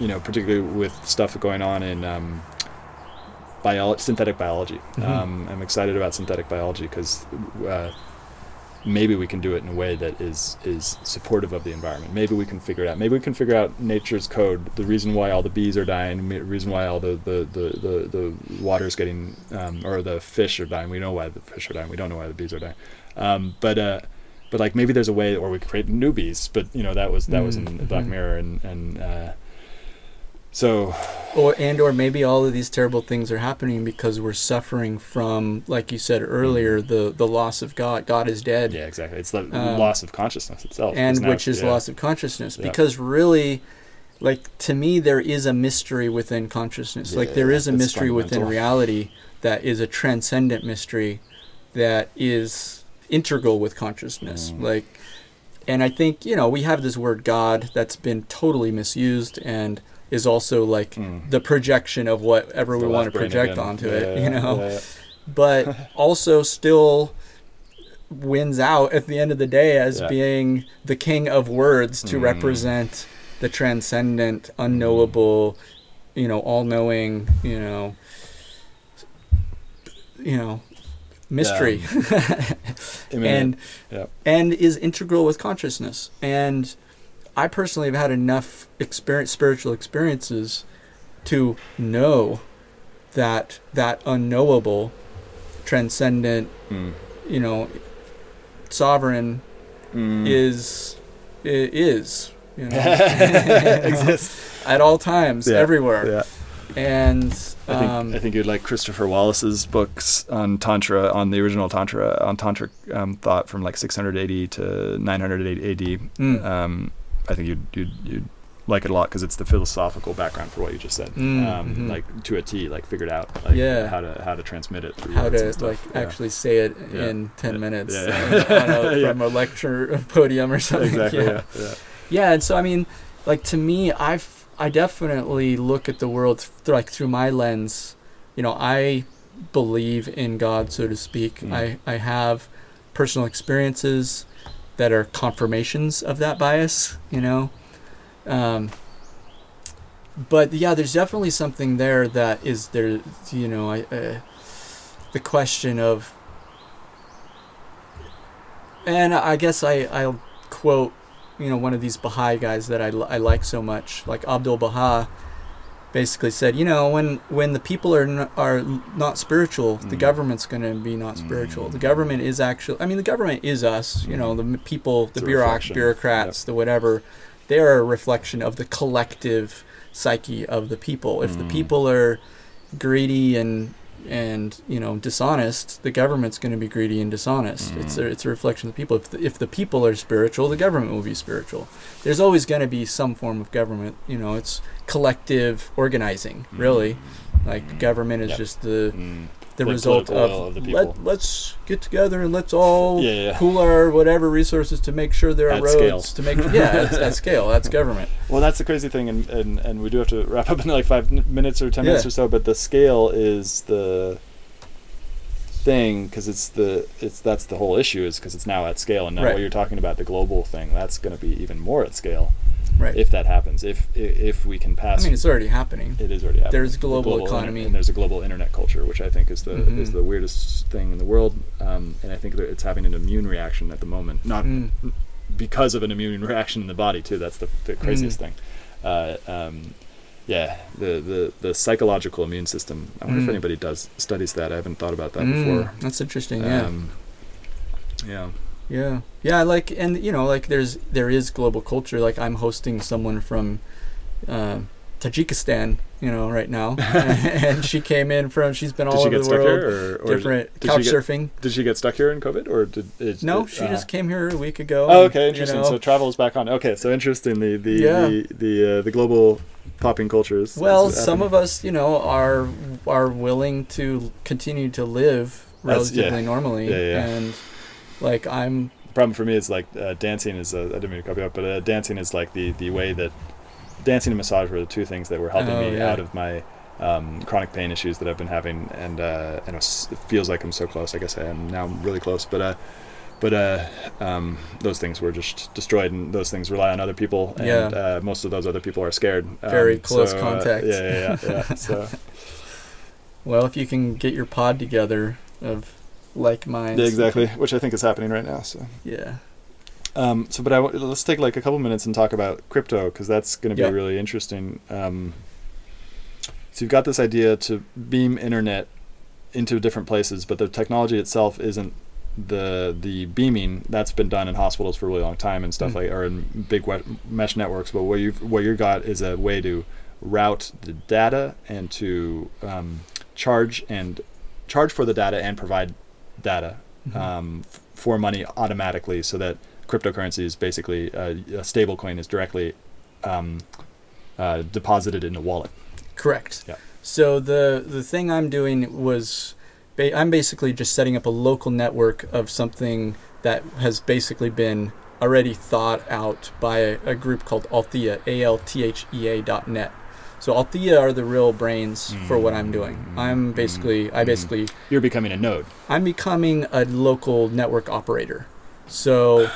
you know, particularly with stuff going on in um, bio- synthetic biology. Mhm. Um, I'm excited about synthetic biology because. Uh, maybe we can do it in a way that is is supportive of the environment. Maybe we can figure it out. Maybe we can figure out nature's code, the reason why all the bees are dying, the reason why all the the the the, the water's getting um, or the fish are dying. We know why the fish are dying. We don't know why the bees are dying. Um, but uh, but like maybe there's a way, or we could create new bees. But you know that was that was in Black mhm. Mirror, and and uh, so or and or maybe all of these terrible things are happening because we're suffering from like you said earlier the the loss of god god is dead yeah, exactly. It's the Um, loss of consciousness itself, and now which is yeah. loss of consciousness Yeah. because really like to me there is a mystery within consciousness like there is a mystery within reality that is a transcendent mystery that is integral with consciousness Mm. like and i think you know we have this word god that's been totally misused and is also like Mm. the projection of whatever we want to project again. onto Yeah, it yeah, you know yeah, but also still wins out at the end of the day as being the king of words to Mm. represent the transcendent, unknowable, you know, all-knowing, you know, you know, mystery, and and is integral with consciousness. And I personally have had enough experience, spiritual experiences, to know that that unknowable, transcendent, Mm. you know, sovereign Mm. is is you know exists. at all times, Yeah, everywhere, Yeah. and I think um, I think you'd like Christopher Wallis's books on tantra, on the original tantra, on tantric um, thought from like 680 to 900 AD. mm, Um, I think you'd you'd, you'd like it a lot because it's the philosophical background for what you just said, Mm, um, mhm. like to a T, like figured out, like Yeah. how to how to transmit it through how to like Yeah. actually say it Yeah. in ten minutes Yeah. uh, on a, Yeah. from a lecture podium or something. exactly. yeah. Yeah. and so I mean, like to me, I've I definitely look at the world th- like through my lens. You know, I believe in God, so to speak. Mm. I I have personal experiences that are confirmations of that bias. You know, um, but yeah, there's definitely something there that is there. You know, I uh, the question of. And I guess I, I'll quote you know one of these Baha'i guys that I, I like so much, like Abdul Baha, basically said, you know, when when the people are n- are not spiritual, the Mm. government's going to be not spiritual. Mm. The government is actually, I mean, the government is us, you know, the m- people, the It's a bureauc- reflection. bureaucrats, the whatever. They are a reflection of the collective psyche of the people. If the Mm. people are greedy and and you know dishonest, the government's going to be greedy and dishonest. It's a, Mm. it's a reflection of the people. If the, if the people are spiritual, the government will be spiritual. There's always going to be some form of government. You know, it's collective organizing. Really, like government is Yep. just the Mm. The Like result of, of the let let's get together and let's all Yeah, yeah. pool our whatever resources to make sure there are At roads scale. to make yeah at, at scale. That's government. Well, that's the crazy thing, and, and, and we do have to wrap up in like five minutes or ten minutes or so. But the scale is the thing because it's the it's that's the whole issue is because it's now at scale, and now Right. what you're talking about the global thing that's going to be even more at scale. Right. if that happens. If if we can pass, I mean, it's already happening. it is already happening. there's The global inter- economy. and there's a global internet culture, which I think is the is Mhm. the weirdest thing in the world. Um, and I think that it's having an immune reaction at the moment, not Mm. because of an immune reaction in the body too. That's the, the craziest Mm. thing. Uh, um, yeah, the, the the psychological immune system. I wonder if Mm. anybody does studies that. I haven't thought about that Mm, before. That's interesting. Yeah. Um, yeah. Yeah, yeah, like and you know, like there's there is global culture. Like I'm hosting someone from uh, Tajikistan, you know, right now, and she came in from. She's been all she over get the world, or, or different did couch she get- surfing. Did she get stuck here in COVID, or did it? No, it- she uh, just came here a week ago. Oh, okay, you interesting. know, So travel is back on. Okay, so interesting. The the Yeah. the the, uh, the global popping cultures. well, some of us, you know, are are willing to continue to live That's- yeah. relatively normally, Yeah, yeah. and like I'm. The problem for me is like uh, dancing is. Uh, I didn't mean to copy up, but uh, dancing is like the the way that dancing and massage were the two things that were helping Oh, me yeah. out of my um, chronic pain issues that I've been having, and uh, and it, feels like I'm so close. I guess I am now. I'm really close, but uh, but uh, um, those things were just destroyed, and those things rely on other people, and Yeah. uh, most of those other people are scared. Um, Very close so, uh, contact. yeah, yeah, yeah. yeah. so Well, if you can get your pod together of like minds, yeah, exactly, which I think is happening right now. So. Yeah. Um, so, but I w- let's take like a couple minutes and talk about crypto because that's going to be Yeah. really interesting. Um, so you've got this idea to beam internet into different places, but the technology itself isn't the the beaming that's been done in hospitals for a really long time and stuff Mm. like or in big we- mesh networks. But what you have what you got is a way to route the data and to um, charge and charge for the data and provide data Mhm. um, f- for money automatically so that cryptocurrency is basically uh, a stable coin is directly um, uh, deposited in a wallet. Correct. Yeah. So the the thing I'm doing was, ba- I'm basically just setting up a local network of something that has basically been already thought out by a, a group called Althea, A L T H E A dot net. So Althea are the real brains for what I'm doing. Mm, I'm basically, I mm. basically, You're becoming a node. I'm becoming a local network operator. So,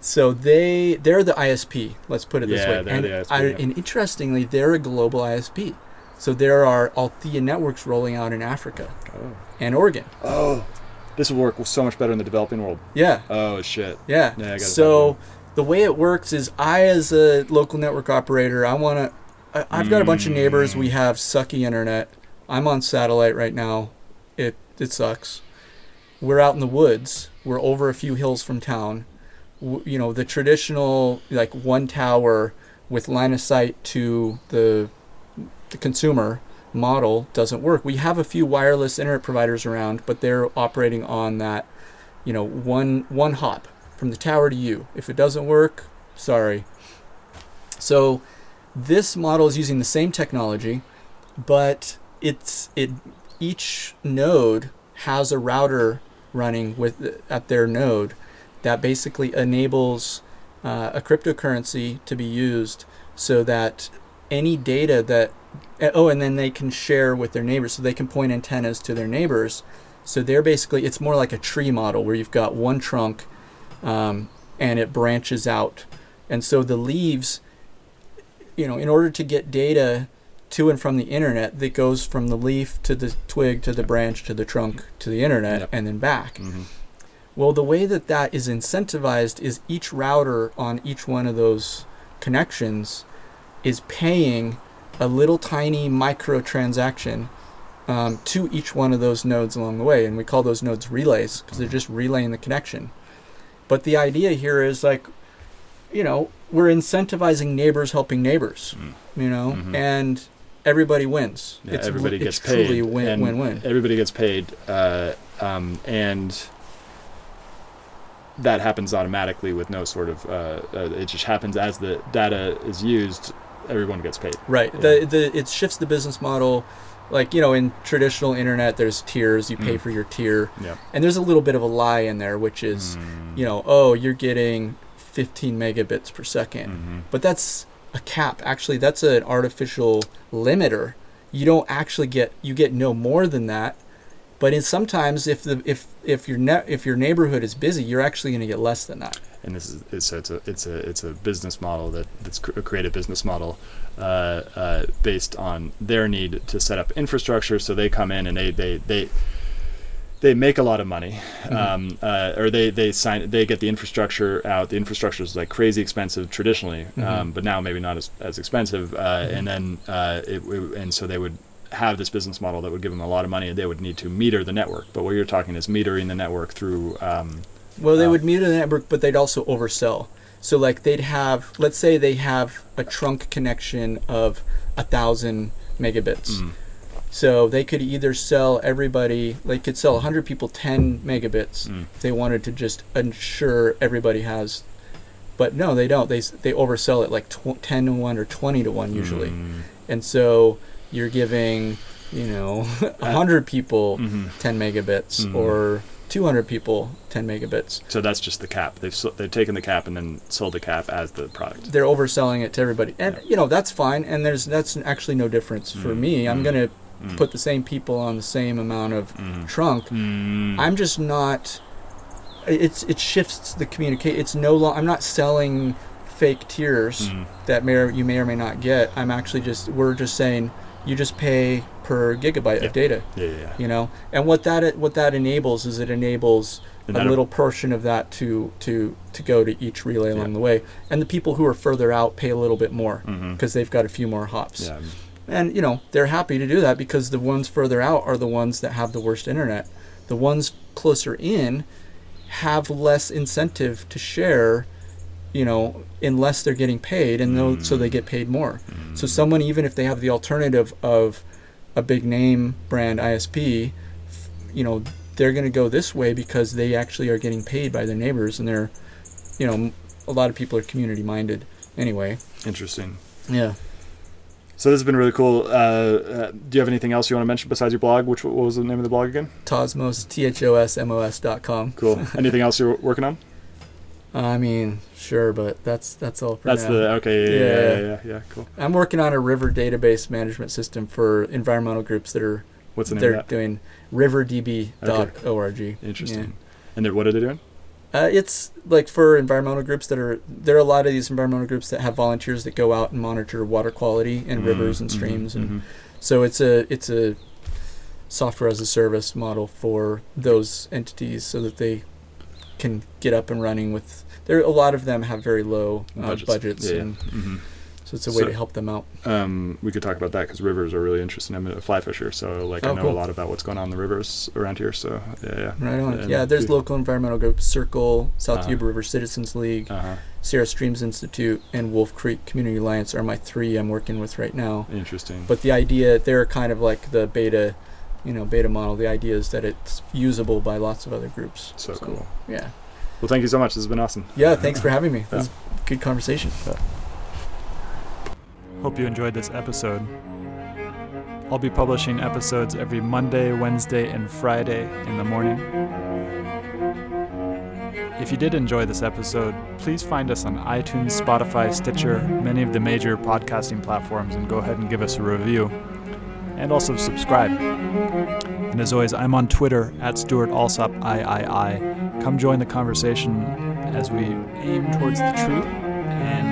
so they they're the ISP. Let's put it this Yeah, way. they're and, the ISP, I, yeah. and interestingly, they're a global ISP. So there are Althea networks rolling out in Africa Oh. and Oregon. oh, this will work so much better in the developing world. Yeah, Oh shit. yeah. Yeah, I gotta so the way it works is, I as a local network operator, I want to. I've got a bunch of neighbors. We have sucky internet. I'm on satellite right now. It it sucks. We're out in the woods. We're over a few hills from town. W- You know the traditional like one tower with line of sight to the the consumer model doesn't work. We have a few wireless internet providers around, but they're operating on that, you know, one one hop from the tower to you. If it doesn't work, sorry. So this model is using the same technology, but it's it each node has a router running with at their node that basically enables uh, a cryptocurrency to be used so that any data that uh, oh and then they can share with their neighbors. So they can point antennas to their neighbors. So they're basically it's more like a tree model where you've got one trunk um, and it branches out. And so the leaves you know in order to get data to and from the internet that goes from the leaf to the twig to the branch to the trunk to the internet Yep. and then back Mm-hmm. well, the way that that is incentivized is each router on each one of those connections is paying a little tiny microtransaction um, to each one of those nodes along the way. And we call those nodes relays because they're just relaying the connection. But the idea here is like, you know, we're incentivizing neighbors helping neighbors, Mm. you know, Mhm. and everybody wins. Yeah, it's, everybody it's gets truly paid. win, win-win. Everybody gets paid, uh, um, and that happens automatically with no sort of. Uh, uh, it just happens as the data is used. Everyone gets paid. Right. Yeah. The the it shifts the business model. Like you know, in traditional internet, there's tiers. You pay Mm. for your tier, Yeah. and there's a little bit of a lie in there, which is Mm. you know, oh, you're getting 15 megabits per 2nd Mhm. but that's a cap. Actually, that's an artificial limiter. You don't actually get you get no more than that. But in sometimes if the if if your net if your neighborhood is busy, you're actually going to get less than that. and this is it's, so it's a it's a it's a business model that that's cr- a creative business model uh, uh, based on their need to set up infrastructure. So they come in and they they they they make a lot of money, Mm-hmm. um, uh, or they they sign they get the infrastructure out. The infrastructure is like crazy expensive traditionally, Mhm. um, but now maybe not as, as expensive. Uh, And then uh, it, it- and so they would have this business model that would give them a lot of money, and they would need to meter the network. But what you're talking is metering the network through. Um, Well, they Uh, would meter the network, but they'd also oversell. So, like, they'd have, let's say they have a trunk connection of a thousand megabits. mm, So they could either sell everybody, they could sell 100 people 10 megabits mm, if they wanted to just ensure everybody has. But no, they don't. They they oversell it like tw- 10 to 1 or 20 to 1 usually. mm, And so you're giving, you know, 100 people mhm. 10 megabits Mhm. or 200 people 10 megabits. So that's just the cap. They've so, they've taken the cap and then sold the cap as the product. They're overselling it to everybody. And Yeah. you know, that's fine and there's that's actually no difference for Mm, me. I'm mm, going to Mm, put the same people on the same amount of mm, trunk. mm, I'm just not. It's it shifts the communicate. It's no long. I'm not selling fake tiers mm, that may or, you may or may not get. I'm actually just we're just saying you just pay per gigabyte Yeah. of data. yeah, yeah, yeah. You know, and what that what that enables is it enables And a little portion of that to to to go to each relay along Yeah. the way, and the people who are further out pay a little bit more because they've got a few more hops. Yeah. And you know, they're happy to do that because the ones further out are the ones that have the worst internet. The ones closer in have less incentive to share, you know, unless they're getting paid and though so they get paid more. So someone even if they have the alternative of a big name brand ISP, you know, they're going to go this way because they actually are getting paid by their neighbors and they're you know, a lot of people are community minded anyway. Interesting. Yeah. So this has been really cool. Uh, uh, do you have anything else you want to mention besides your blog? Which what was the name of the blog again? Thosmos, T H O S M O S dot com. Cool. anything else you're working on? I mean, sure, but that's that's all for That's now. the okay. Yeah, yeah, Yeah. yeah, yeah, yeah. Cool. I'm working on a river database management system for environmental groups that are What's the name they're of that? doing riverdb.org. Interesting. And what are they doing? Uh, it's like for environmental groups that are there are a lot of these environmental groups that have volunteers that go out and monitor water quality in rivers and Mhm, streams and mhm. so it's a it's a software as a service model for those entities so that they can get up and running with there a lot of them have very low uh, budgets, Yeah, yeah. and Mhm. So it's a way So- to help them out Um, we could talk about that because rivers are really interesting. I'm a fly fisher, so like I Oh, know cool. a lot about what's going on in the rivers around here. So yeah, yeah. right on And yeah there's local environmental groups SYRCL south Uh-huh. yuba river citizens league Uh-huh. sierra streams institute and wolf creek community alliance are my three i'm working with right now Interesting. but the idea they're kind of like the beta you know beta model the idea is that it's usable by lots of other groups so cool. yeah Well, thank you so much. This has been awesome. yeah thanks for having me Yeah. this good conversation Hope you enjoyed this episode. I'll be publishing episodes every Monday, Wednesday, and Friday in the morning. If you did enjoy this episode, please find us on iTunes, Spotify, Stitcher, many of the major podcasting platforms, and go ahead and give us a review. And also subscribe. And as always, I'm on Twitter at Stewart Alsop III. Come join the conversation as we aim towards the truth. And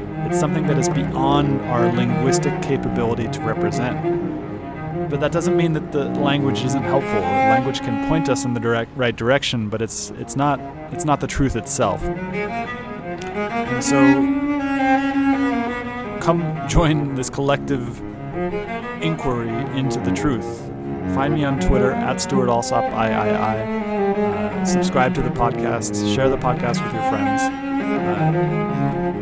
It's something that is beyond our linguistic capability to represent. But that doesn't mean that the language isn't helpful. Language can point us in the direct right direction, but it's it's not it's not the truth itself. And so come join this collective inquiry into the truth. Find me on Twitter at Stewart Alsop III. Uh, subscribe to the podcast. Share the podcast with your friends. Uh,